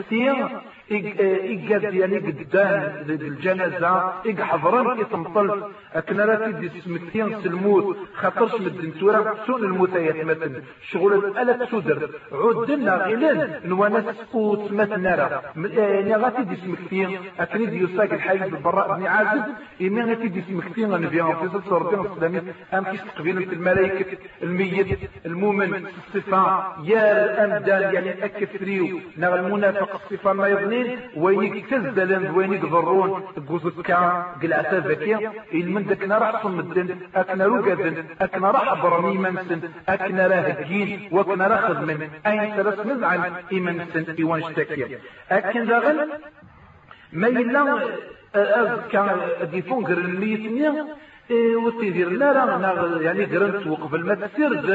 إيجاد يعني قدام الجنازة إيج حضران يتمطل أكن راه تدي سمكتين سلموت خاطرش مدن تورا سون الموتيات مثلا. شغل الألة تسودر. عدنا غيلان نوانا سقوط مثلا راه. يعني غاتي دي سمكتين أكن دي يساق الحاج بالبراء بن عازب إما غاتي دي سمكتين غنبيان في سلسة ربنا السلامي. أم كيس تقبيل الملائكة الميت المؤمن الصفة. يا الأمدان يعني أكثريو. نغ المنافق الصفة ما يظني الاثنين وينيك تزدلن وينيك ضرون. قوزكا ذكية المن دكنا راح صمدن اكنا رقدن اكنا راح برمي منسن اكنا راهجين وكنا راح خدمن. أين ثلاث نزعل ايمنسن ايوان اشتكي أكن داغن ما يلا أذكر ديفونغر اللي يتنيا وتيدير لا لا يعني قرنت وقف ما تسرد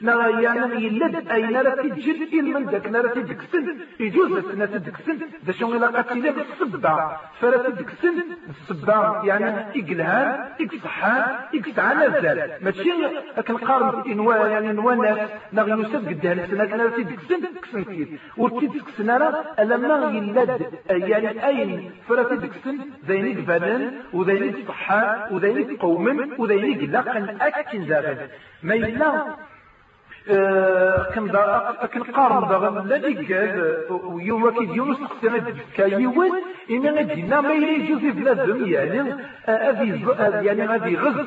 نا يعني يلد اين لا تجد إل من ذاك لا تدكسن يجوز السنة تدكسن ذا شو إلا قتيلة بالصبع فلا تدكسن الصبع يعني إقلهان إقصحان إقصعان نزال ماشي لكن قارن إنوا يعني إنوا ناس نغي يوسف قدها السنة لا تدكسن كسن كثير وتدكسن راه لما يلد يعني أين؟ فلا تدكسن ذينيك بنان وذينيك صحان وذينيك قوما وذيك لقن أكن زاغن ما يلا كن كن قارن داغ لا ديكاد ويوم كي يونس قسنا كايوان إن غادينا ما يلي جوزي بلادهم يعني هذه يعني هذه غز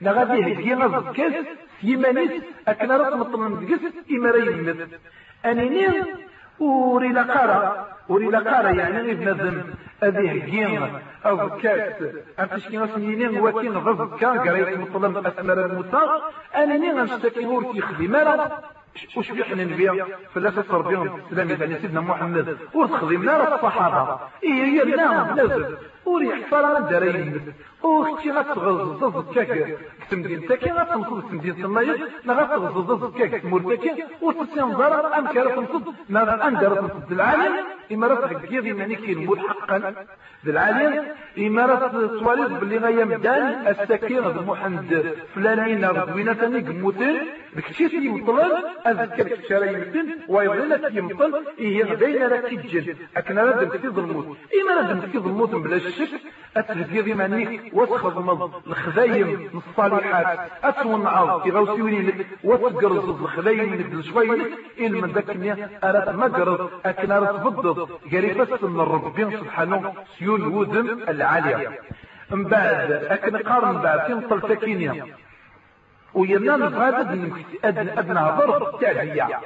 لا غادي هدي غز كاس يمانيس أكن راه مطمن دكس إما راه يمت أنيني وري لقارا وري لقارا يعني ابن ذنب هذه جين أو كاس أنت شكي نسمينين وكين غزكا قريت مطلب أسمر الموسى أنا نين نشتكي ورتي خدمة وش بيحنا نبيع فلاسة تربيهم السلام يعني سيدنا محمد وتخدمنا الصحابة إيه هي النام لازم وريح صار الدرين وختي غتغزز كاك تمدين تاكي غتنصد تمدين تمايز لا غتغزز كاك مرتكي وتسين ضرر أم كارة تنصد لا أندر تنصد العالم إما راه تحكيض يعني كينمول حقا بالعالم إما راه تواليز باللي غايا مدان السكينة محمد فلانين غدوينة ثاني قموتين بكتشيت يمطلن أذكر كتشاري يمتن ويظل يمطل إيه غدينا راه كيتجن أكنا راه دمتي ظلموت إما راه دمتي ظلموت بلا أتهدي ذي مانيك وتخضمض الخذايم الصالحات. أتونعض غوسي وليلك وتقرز الخذايم لك الشويلك إل من ذاك النية أرات مقرز أكنا راه تفضل قريبا من ربي سبحانه سيول ودم العالية. من بعد أكن قارن بعد تنطل تكينيا ويرنا نبغى أدنى ضرب تعدية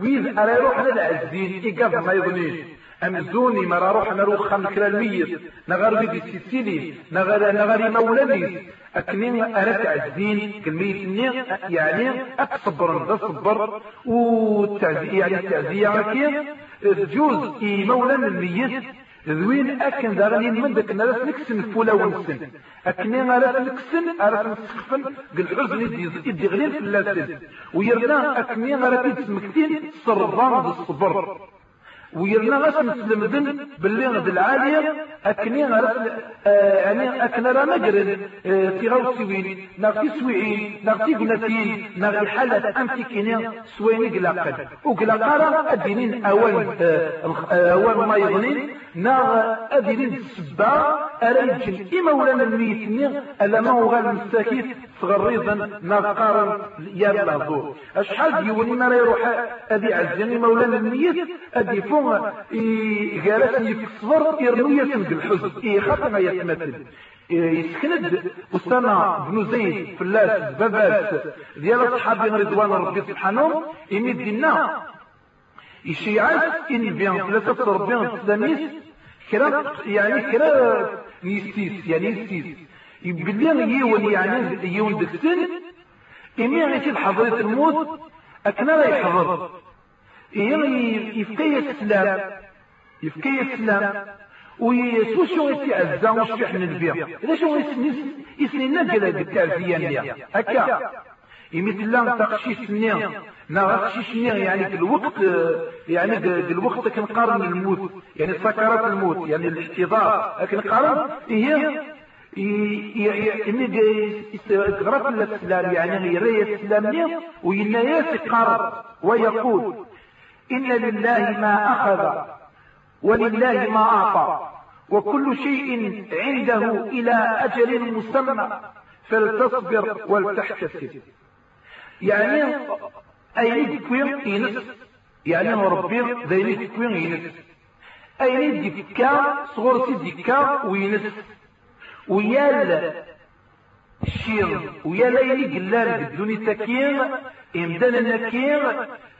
ويز أرى على العزين إيقاف ما يظنيش. أمزوني مرا روح نروح خم كلا الميت نغار بيدي سيسيلي نغار نغاري مولاني أكنين أرد عزين كلمية يعني أكصبر ذا صبر وتعزي يعني التعزية جوز إي مولان الميت ذوين أكن دارني من ذاك الناس نكسن فولا ونسن. أكني غالا نكسن أرى نسخفن. قل حزن يدي غليل في اللاسن ويرنا أكني غالا تسمكتين صربان بالصبر ويرنا غاس نسلمدن باللي غد العالية أكني غرس آه، يعني أكنا راه مجرد في غو سوين سويعين نغتي قناتين نغتي حالة أمتي كيني سويني قلاقل وقلاقارا أدينين أول آه، آه، أول ما يغنين ناغ أدينين السبا أريجن إما ولا الميتني ألا ما هو غير المستكيت صغريضا ناقارا يا الهضور أشحال ديوني ما يروح؟ أدي عزيني مولانا الميت أدي فوق في الصبر يرمي يسند الحزن. إيه خاطر ما يتمثل. يسكند وسنا بن زيد فلاس بابات ديال أصحابي رضوان ربي سبحانه إني دينا. الشيعات إن بيان ثلاثة ربيان الإسلاميس كرا يعني كرا نيستيس يعني نيستيس يبلغ يون يعني يون دكتن إمي غيتي حضرة الموت أكنا لا يحضر يفكي السلام يفكي السلام ويسو شو يتعزى وش من البيع. إذا شو يسنينا قال بالتعزية نيا هكا. يمثل لهم تقشيش نيا نا تقشيش يعني في الوقت يعني في الوقت كنقارن الموت. يعني سكرات الموت يعني الاحتضار. كنقارن هي غرف الاسلام يعني يري الاسلام وينايا يقر ويقول إن لله ما أخذ ولله ما أعطى وكل شيء عنده إلى أجل مسمى فلتصبر ولتحتسب يعني أي كوين ينس يعني ربي ذي كوين ينس أي ديكا صغر سي وينس ويال الشير ويا ليلي قلال بدوني تكير امدان النكير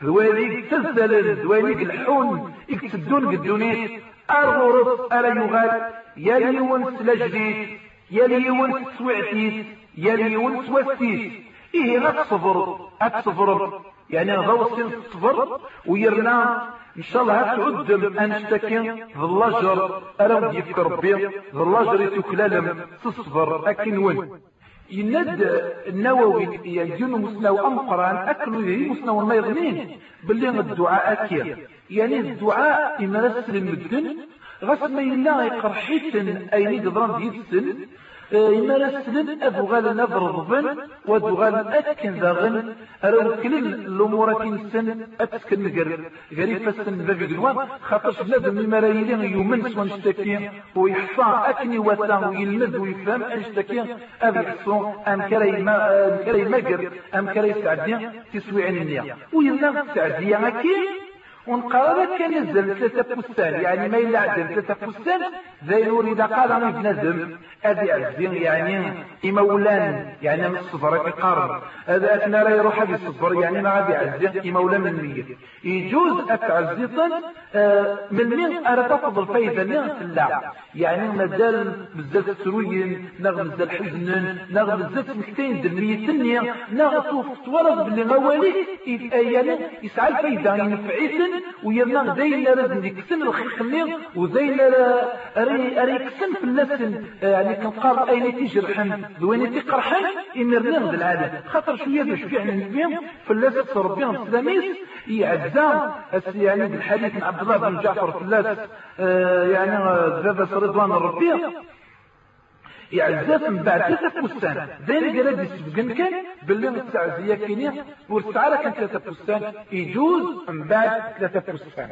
ذوالي تزدل ذوالي الحون اكتدون قدونيت الغرف ألا يغال يا ليون سلاجديت يا ليون سوعتيت يا ليون سوستيت إيه غتصبر أتصبر يعني غوصين تصبر ويرنا إن شاء الله تعدم انشتكي ظلاجر ارم يفكر ربي ظلاجر يتكلالم تصبر أكن وين يند النووي يجون مسنو ام قران اكلوا يهي مسنو ما يغنين باللي الدعاء اكير يعني الدعاء إما رسل مدن غس ما يلا يقرحيتن اين يقدران ديتسن إما رسل أبغال نضربن ودغال أتكن ذاغن أرو كل الأمور كنسن أتسكن قرب غريب فسن بابي قلوان خاطر لازم المرايلين يومن سوى نشتكي ويحصى أكني وتا ويلمذ ويفهم أنشتكي أبي حصو أم كري ما أم كري مقر أم كري سعدية تسوي عن النية ويلا سعدية أكيد. ونقرر كان نزل ثلاثة فستان يعني ما إلا عدل ثلاثة فستان زي نور إذا قال أنا بنزم أبي عزين يعني إمولان يعني من الصفر يقارب. هذا أثناء لا يروح أبي الصفر يعني ما أبي عزين إمولان من مية يجوز أتعزيطا آه، من مين أرى تفضل فايدة من في الله يعني مازال بزاف سروين نغ بزاف حزن نغ بزاف مكتين دمية النية. نغ توف تورد باللي غوالي يعني يسعى الفايدة ينفعيثن ويرنا زينا لازم يكسن الخليل وزينا أري أري يكسن في اللسن يعني كنقار أين تجرحن دوين تقرحن إن رنين بالعاده خاطر شوية باش فعلا فيهم في اللسن ربهم السلاميس يعزام يعني بالحديث عبد الله بن جعفر في اللسن يعني بابا رضوان الربيع يعزاف من بعد ثلاثة فستان. زين قال لي سبقن كان باللي التعزية كينيا والسعارة كان ثلاثة فستان يجوز من بعد ثلاثة فستان.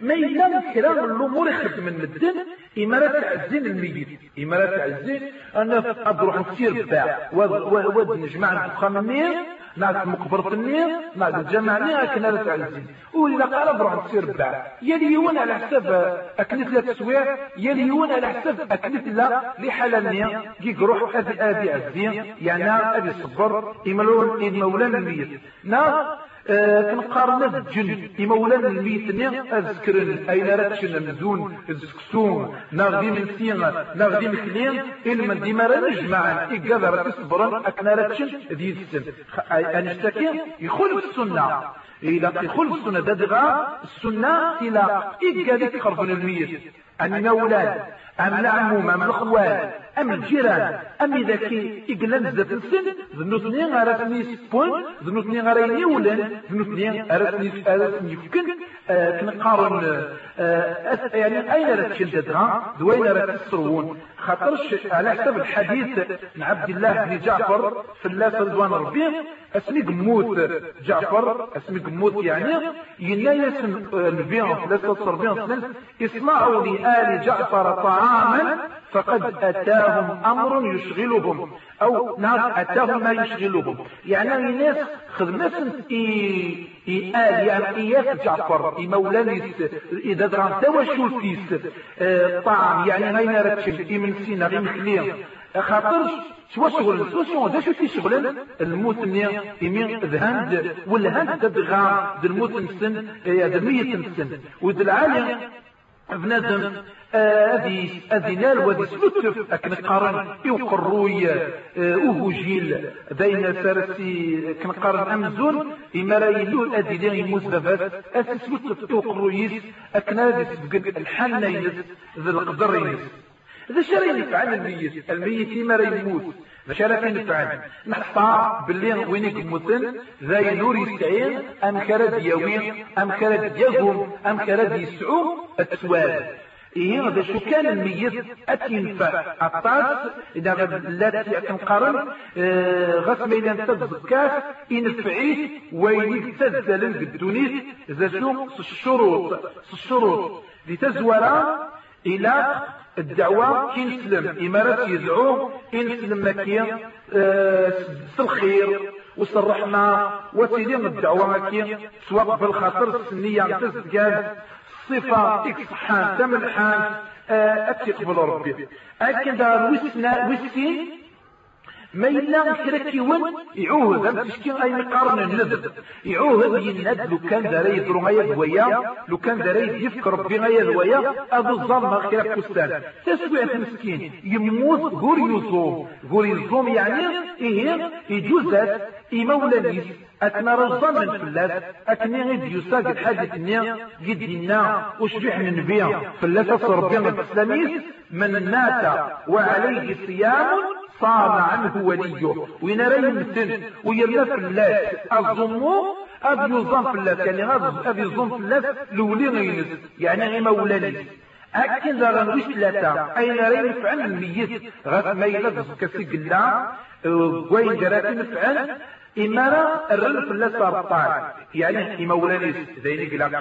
ما يلام كلام الأمور يخدم من الدين امارات تعزين الميت. امارات تعزين أنا أروح نسير باع ود نجمع الفخام النير نعد مقبرة النير الجامع النير كنا لا تعزين وإذا قال بروح نسير باع. يليون على حساب أكلت لا تسويع يليون على حساب أكلت لا لحال النير كي روح أبي أبي عزين يعني أبي صبر إملون إمولان الميت نا كنقارن الجن. إمولان الميتني أذكرن أين راتشن مزون السكسون ناغدي من سينا ناغدي من خلين إلما ديما نجمع إقادر تصبرن أكنا راتشن ذي السن. أنشتكي يخلف السنة. إلى يخلف السنة دادغا السنة إلى إقادر خرفن الميت. أن أولاد أم العموم أم الأخوال أم الجيران أم إذا كي يقلن ذات السن ذنوثني غير سنيس بوين ذنوثني غير يولن ذنوثني غير سنيس سنيس يفكن كنقارن يعني أين راه تشددها دوين راه تسرون خاطرش على حسب الحديث عن عبد الله بن جعفر في الله رضوان ربي اسمي قموت جعفر اسمي قموت يعني ينا يسم البيان ثلاثة صربيان سنة اصنعوا لآل جعفر طعاما فقد أتاهم أمر يشغلهم أو نعم أتاهم ما يشغلهم. يعني الناس خدمة إي آل يعني إياس جعفر إي مولانيس إذا دران توا شولتيس آه طعام يعني غينا رتشل إي من سينا غي مخلية. خاطرش شو شغل شو شغل شو في شغل الموت ني يمين ذهند والهند تبغى الموت نسن يا دمية نسن ود العالم بنادم هذه هذه نال ودي سلوتف اكن قارن يقروي اوه جيل بين سارسي كن قارن أمزون إما لا يلو أدي لي مزبفات اسلوتف يقرويس اكن هذه الحنة ينس ذي القدر ينس ذا شري يفعل الميت الميت ما راه يموت. باش راه ينفعل نحطا باللي وين يموتن ذا ينور يستعين أم كرد يوين أم كرد يقوم أم كرد يسعو السوال إيه هذا شو كان الميت أتينفع الطاس إذا لا تنقرن آه غس ما إذا تزكاس ينفعيه وين تزل الدنيس إذا شو؟ الشروط. الشروط. لتزورا إلى الدعوة كي نسلم إمارات يدعو إن نسلم مكي آه الخير وسط الرحمة. وتيدين الدعوة مكي سواء بالخاطر السنية تزكاز صفة إكسحان تملحان آه أتقبل ربي. أكن دار وسنا وسين ما إلا كركيون يعوهد أم تشكي أي مقارنة النذب يعوهد يند لو كان داري يدرو غايا دويا لو كان داري يفكر ربي غايا دويا أبو الظلمة خير كستان. تسوية مسكين يموت غور يزوم. غور يزوم يعني إيه؟ يجوزات إمولانيس أتنا رزان من فلاس أتني غيد يساق الحاجة نيا قد دينا وشبيح من بيا. فلاس أصر بيا الإسلاميس من مات وعليه صيام صام عنه وليه وين راه يمتن ويرنا فلاس الظمو أبي يظن فلاس يعني أبي يظن فلاس لولي غينس يعني غير مولانيس أكن ذا غنوش ثلاثة أين راه ينفعل الميت غاس ما يلبس كسي قلا وين جرات ينفعل إما راه فلاس أرطال يعني إما ولانيس ذيني قلا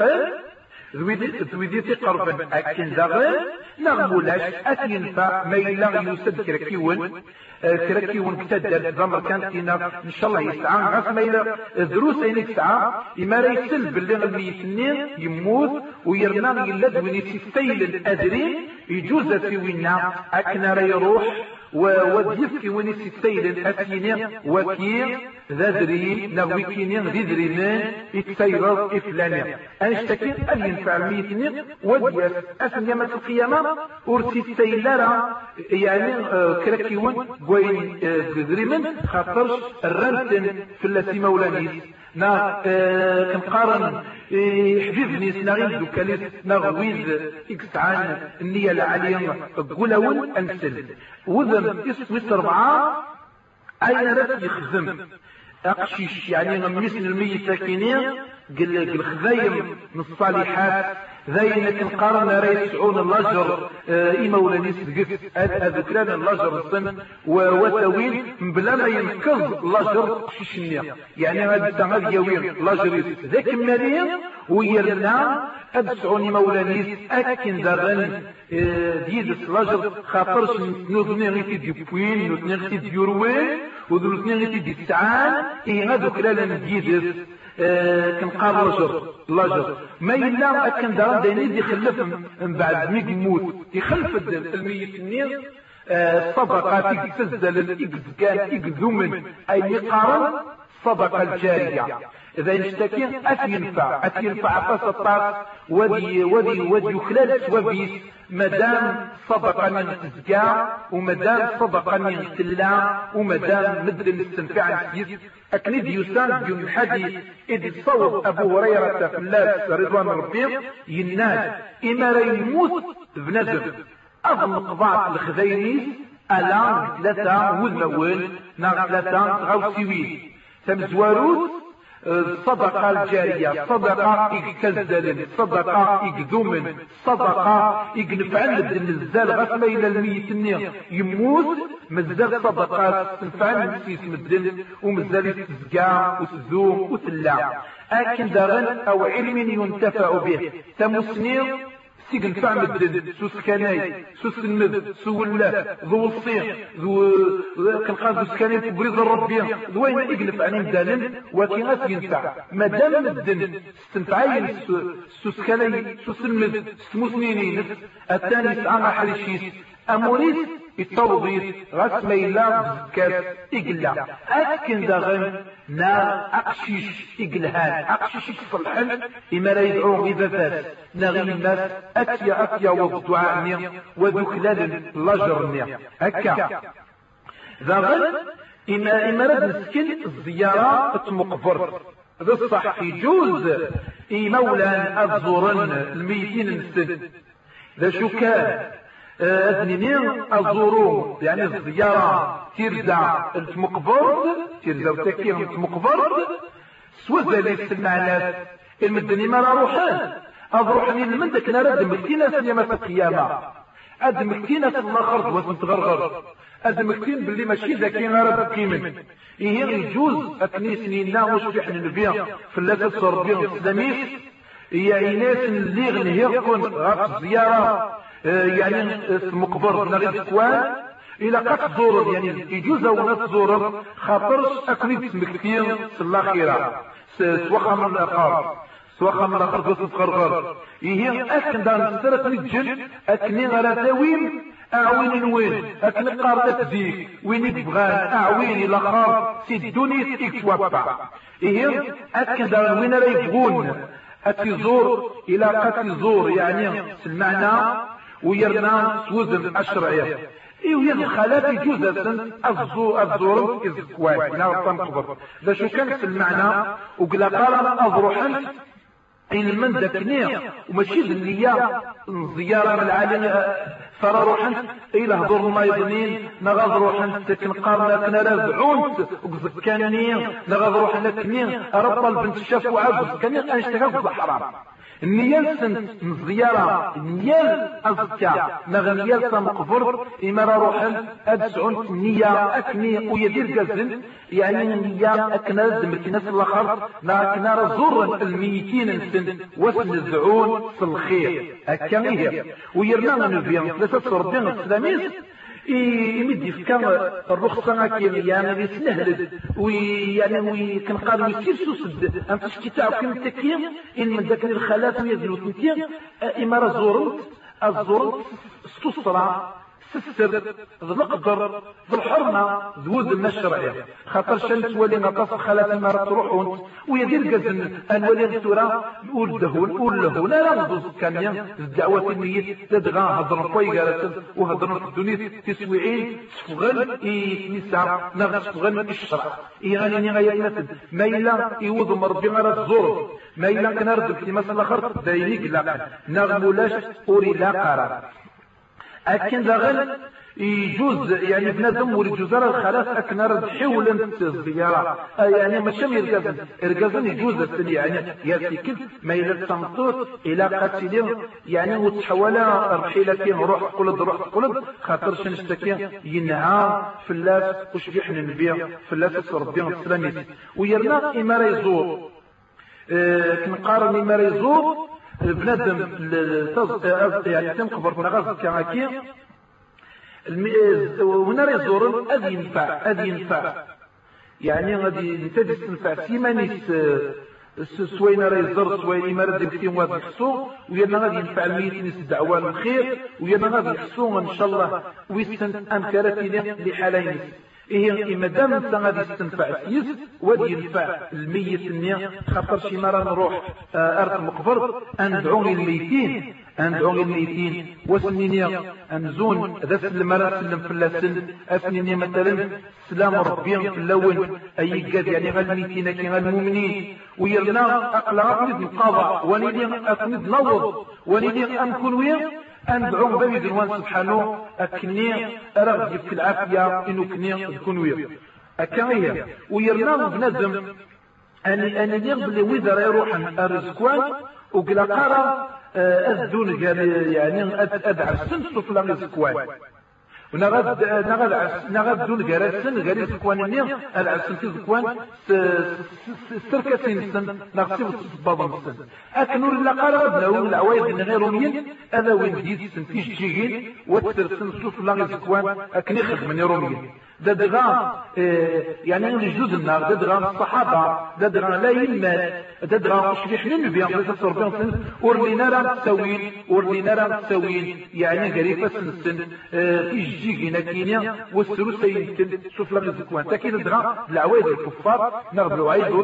قل ذويدي قربا أكن ذا نغمولاش أتينفع ما إلا يسد كركيون كركيون كتدر ضمر كانت إن شاء الله يسعى غاس ما إلا دروس أين يسعى إما راه يسل باللي يموت ويرنا يلد وين يسفيل الأدري يجوز في وينا أكنا راه يروح وديفكي وين يسفيل أتيني وكي ذا دري نغوي كيني ذي إفلاني أنشتكي أن ينفع الميتنين وديس أسن يامة القيامة؟ ورتي تسيلارا يعني كراكيون بوين دريمن خاطرش الرنتن في التي مولانيس. نا كنقارن حبيبني سنغيد وكاليس نغويز إكسعان النية العالية قولون أنسل. وذن يسوي أربعة أين رأس يخزم؟ أقشيش يعني غميس الميت ساكنين قل الخذايم من الصالحات. ذاين كنقارن راه يسعون اللجر إما ولا نيس أذكران اللجر الصن وتوين بلا ما ينكز اللجر قشيشنيا يعني هذا غاد يوين لجر ذاك مريم ويرنا أبسعوني مولانيس أكن دغن ديدس لجر خاطرش نوذني غيتي ديبوين نوذني غيتي ديوروين وذوذني غيتي ديسعان إيه هذوك لا ديدس كنقار لجر لجر ما إلا أكن دغن دايني يخلف من بعد ميك موت. يخلف الميت النير صدقة تزدل الإكزكان إكذومن أي يقارن صدقة الجارية. إذا اشتكي أتينفع أتينفع أطاس الطاس ودي ودي ودي خلال سوابيس مدام صدقة من تزكى ومدام صدقة من تلا ومدام مدل الاستنفاع السيس أكنيد يسان بيوم حدي إذ صوت أبو هريرة الله رضوان ربي يناد إما يموت بنزل أظن قضاء الخذينيس ألا ثلاثة وذمول ناغ ثلاثة غوسيوين تمزواروت الصدقة الجارية صدقة إكتزل صدقة إكذوم صدقة إكنفعل النزال غسل إلى الميت يموت مزال صدقات تنفعل نسيس مدن ومزال تزكى وتزوم وتلا. أكن داغن أو علم ينتفع به. تمسنير سيقن فعم الدد سوس كناي سوس الند سو الله ذو الصيغ ذو كنقاد ذو سكاني تبريز الربي ذو وين يقلب عني مدالن ولكن غاس ينفع. مادام الدن استنفعين سوس كناي سوس الند سموسنينين الثاني سعى حريشيس. أموريس التوضيح غاس ميلا بزكاة إقلا أكن داغن نا أقشيش إقلهان. أقشيش يصلحن إما لا يدعو إذا فاس نغي الناس أتيا أتيا والدعاء نير وذكلال لاجر نير هكا. داغن إما إما رد نسكن الزيارة مقبر هذا الصح يجوز. إي مولان الزورن الميتين السد ذا شو كان اثنين الزورو يعني الزيارة ترزع المقبرد ترزع وتكيه المقبرد سوى ذلك المعنات المدني ما روحان. أضروحني من ذاك نرد مكتينا سيما القيامة. أد مكتينا في الآخر واسم تغرغر أد مكتين باللي ماشي ذاكي نرد قيمة إيه يجوز أتني سنين وش في حن البيع في اللاتة الصربية الإسلامية هي إناس اللي غنهي يكون غاف الزيارة يعني مقبر نغير كوان إلى قد تزور يعني يجوز ونا تزور خاطرش اكني تمكتين في الأخيرة. سواخا من الآخر سواخا من الآخر قصة تقرقر. هي أكن دان سرت نجن اكني غير تاوين أعوين وين أكن قارة زيك وين يبغان؟ أعوين إلى خار سيدوني تكتوابا هي أكن دان وين راه يبغون. اتزور إلى قد تزور يعني المعنى ويرنا سوزن الشرعية إيه ويا الخالات يجوز الزو الزور إزكوان نار تنقبر ذا شو كان في المعنى؟ وقلا قال أضروحا علما ذكنيا وماشي النية زيارة من العالم فرا روحا إلى هضر ما يظنين. نغاض روحا تكن قارنا كنا رازعون وزكاني نغاض روحا لكني رب البنت الشاف وعاد كان أنشتكى حرام. نيال سن زيارة نيال أزكى. نغ نيال سمقفر إما روحا أدسعون نية أكني ويدير قزن يعني نية أكنا زمكنا الآخر. ما كنا رزور الميتين سن. وسنزعون في الخير. أكا هي ويرنا نبيان ثلاثة ربين السلاميس يمد يفكا الرخصة كيما يعني يسنهلد ويعني ويكن قالوا يسير سوسد أنت شكي تعرف كم تكيم إن من ذاك الخالات ويزلو تنتيا إمارة زورت الزورت ستصرع تستر نقدر بالحرمة ذوز الشرعية. خاطر شلت ولي نقص خلات ما تروحون ويدير قزن الولي التورا نقول دهون نقول له لا نضوز كان الدعوة النية تدغى هضر قوي قالت وهضر الدنيا تسويعين تفغل نساء نغ تفغل الشرع. إيغاني غاية مثل ما إلا يوض مربي غير الزور ما إلا كنرد في مثل آخر داينيك لا نغمولاش أوري لا قرار أكن داغل يجوز يعني بنادم ولجوز راه الخلاص أكن رد حول الزيارة يعني ماشي يركز يركز يجوز يعني يرتكب ما إلى التمطوط إلى قتل يعني وتحول الرحيلة كين روح قلد روح قلد خاطر شنشتكي ينهى في اللاس وش بيحن النبي في اللاس ربي السلامي ويرنا إما يزور. آه كنقارن إما يزور بنادم يعني تنقبر نغاز كماكي هنا يزور أذ ينفع أذ ينفع. يعني غادي أنت تنفع سيمانيس سوين راه يزر سوين ما راه في واد يحسو ويانا غادي ينفع الميت نس دعوة الخير ويانا غادي يحسو إن شاء الله ويسن امكارتي لحالين. إيه إما دام أنت غادي تستنفع سيس ودي ينفع الميت النية خاطر شي مرة نروح آه، أرض مقبر أندعو الميتين أندعو الميتين وسنينيا أنزون ذا سلم راه سلم في اللسن أسنينيا مثلا سلام ربي في اللون أي قاد يعني غير الميتين كي غير المؤمنين ويرنا أقلا أقلد نقاضع ونيدي أقلد نوض ونيدي أنكون ويا أندعو بني دروان سبحانه أكني أرغب في العافية إنو كني تكون ويا أكاية ويرنا بنادم. أني أني بلي ويذا يروح الرزقوان وقلا قرا أذون يعني أدعى السن سفلا رزقوان ونغاد نغاد نغاد دون جراسن جريس كوان النير العسن في زكوان سركتين سن نغسل بعض السن أكنور لا قال غبنا العوايد غير مين هذا وين جديد سن في جيجين وترسن سوف لا زكوان أكني خدمني روميين دا دغا يعني الجزء النار دا دغا الصحابة دا دغا لا يمات دا دغا شبيح النبي عليه الصلاة والسلام ورلينا راه تسوين ورلينا راه تسوين يعني قريبة سن سن في جيجينا كينيا والسروس يمكن شوف لا زكوان تاكين دغا العوايد الكفار نغد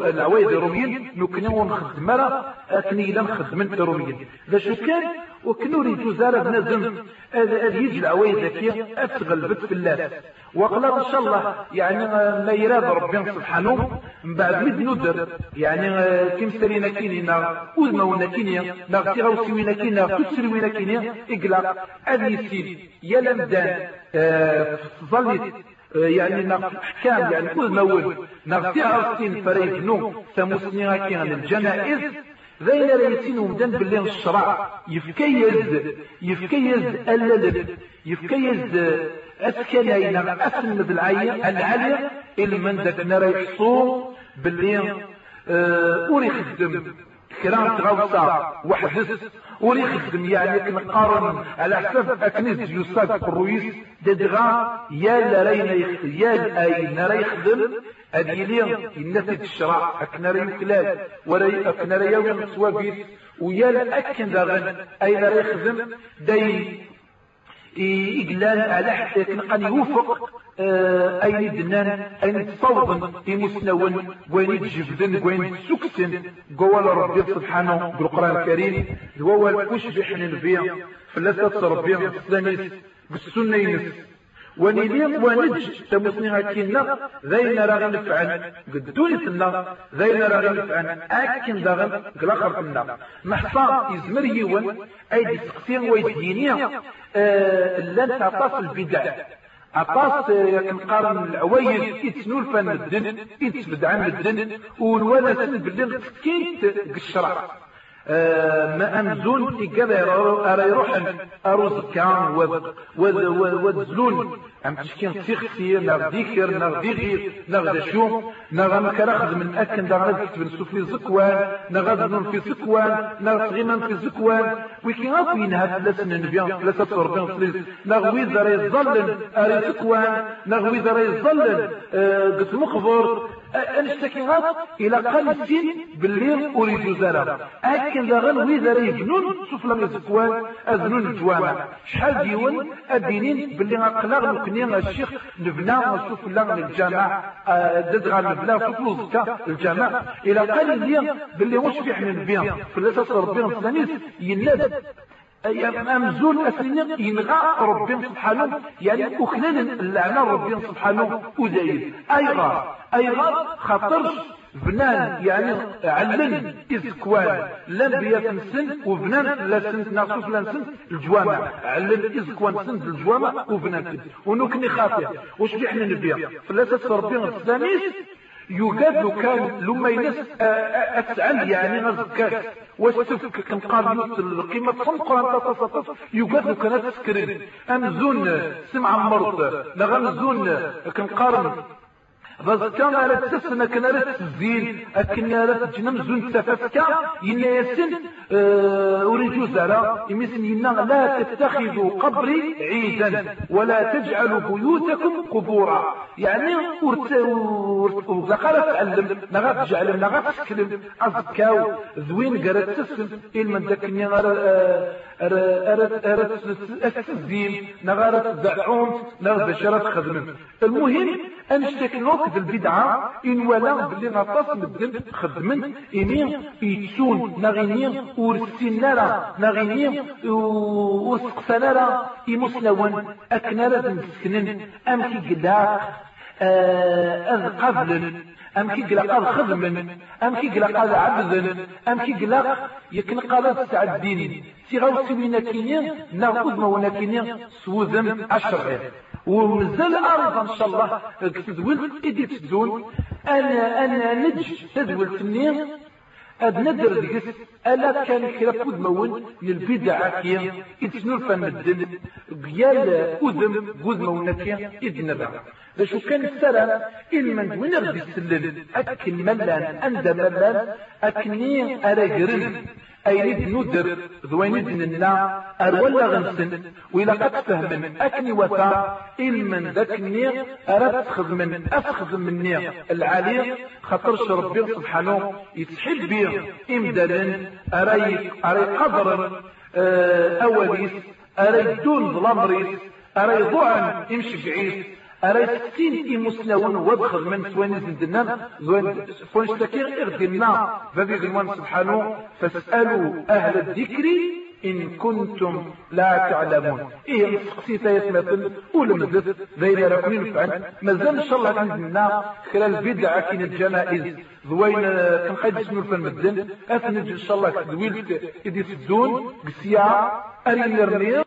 العوايد الروميين نكنا ونخدم راه اثني إلا نخدم الروميين ذا شو كان وكنوري جزارة بنزم هذا يجي العوايد ذكية أتغلبت في الله وقال إن شاء الله يعني ما يراد ربنا سبحانه من بعد مد ندر. يعني كم سرينا كينينا وزما ونا كينيا نغتي غوسي وينا كينيا تسري وينا كينيا إقلا أذي سيد يا لمدان ظلت يعني نقص احكام يعني كل مول نغتي عرسين فريقنو سمسني كان الجنائز ذين ريسين ومدن باللي الشرع. يفكيز يفكيز اللدب يفكيز أسكنين أسن بالعية العالية. اللي من ذاك نرى يحصو باللي أوري خدم كرام تغوصة وحدث ولي خدم يعني كنقارن على حسب أكنيز يصاد الرويس ددغا يا لرينا يا أي نرى يخدم أديلي النتيجة الشرع أكنا ري كلاب وري أكنا ري يوم سوابيس ويا لأكن داغن أي نرى يخدم داي إجلال على حتى كان يوفق آه، أين دنان أين تصوضن مسنون وين تجبدن وين سكسن. قوال ربي سبحانه بالقرآن الكريم هو الكوش بحن البيع فلسة ربي السلاميس بالسنة ينس ونيليم ونج تمسنها كينا ذين راغ نفعن قدوني سنا ذين راغ نفعن أكن داغن قلاخر كنا محصا يزمر يون أي دسقسين ويدينيا آه لن تعطاس البدع. عطاس كنقارن العوايد يتسنول فان الدن يتبدعن الدن. ونوالا سن باللي كينت قشرع ما أمزون إقابة أرى يروح أروز كان وذلون. أم تشكين سيختي نغ ذكر نغ ذكر نغ شو نغ مكرخذ من أكن دا غاد كتب في زكوان نغ في زكوان نغ تغيمان في زكوان وكي غافين هاد لسن النبيان ثلاثة تربين سليس نغ ويزر يظلن أري زكوان نغ ويزر يظلن قسم مخبر أنشتكي غاد إلى قل سين بالليل أريد زرع أكن دا غن ويزر يجنون شوف لم يزكوان أذنون الجوامع شحال ديون؟ أدينين باللي غاقلاغ نكني الشيخ نبنى ونشوف لنا الجامع ددغا نبنى فطلوز الجامع إلى قال لي باللي واش في حنا نبيع في الاساس ربنا الثاني يناد. أمزول أسنين ينغى ربنا سبحانه يعني أخلال اللعنة ربنا سبحانه أزايد أيغا أيغا خطرش بنان يعني علن إزكوان. لم سن وبنان لا سن ناقصوش لا سن الجوامع. علن إزكوان سن الجوامع وبنان ونكني خاطئ وش إحنا نبيا فلاسة ربنا السلاميس يوجد كان لما ينس أتعل يعني غزكاك واستفك قال القيمة صنقا تصطف يوجد كان تسكرين أمزون سمع مرض. لغمزون كان قارن. بس كان على تسنى كان على تزين أكن على تجنم زون تفكا ينا يسن آه أريد زرا يمسن ينا لا تتخذوا قبري عيدا ولا تجعلوا بيوتكم قبورا. يعني ورت وذكر تعلم. نغا تجعل نغا تسكلم أزكاو ذوين قرأت تسن إلما ذكني غير أرت التزين نغا تدعون نغا شرط خدمم المهم أنشتك نوك ذي البدعة إن ولا بلي غطاس مدن خدمن إني يتسون نغيني ورسين نرى نغيني ورسقسا نرى إمسلون أكنرة مسكنن أمكي قلاق أذ قبل أم كي قلق أذ خدم أم كي قلق أذ عبد أم كي قلق يكن قال تسع الدين تيغاو سوينا كينيا ناخذ مونا كينيا سوذم عشر ومازال أرض إن شاء الله تدول إدي تدون أنا أنا نج تدول تنين. أد ندر ديس ألا كان كرا بود مون البدع كيا إتسنو الفن الدن قيال أذم بود مون كيا إذن رع لشو كان السلام إلمن وين ردي السلل أكن ملان أند ملان أكني أرجرن أينيد ندر ذوينيد لنا أرولا غنسن وإلا قد فهم أكني وفا إلمن ذكني أرد تخذ من أفخذ مني. العالي خطرش ربي سبحانه يتحل بيه. إمدادا أري أري قدر آه، أوليس أري دون ظلامريس أري ضعن يمشي بعيس أرى ستين إمسلاون وادخل من سوانيز ندنان فونشتكير إغدنا فذي غلوان سبحانه فاسألوا أهل الذكر إن كنتم لا تعلمون. إيه سقسيتا يسمثل ولمزت ذين ركنين نفعل مازال إن شاء الله عندنا خلال بدعة كين الجنائز ذوين كان قيد اسمه الفن مدن أثنج إن شاء الله دويل إدي سدون قسيا أرين الرنير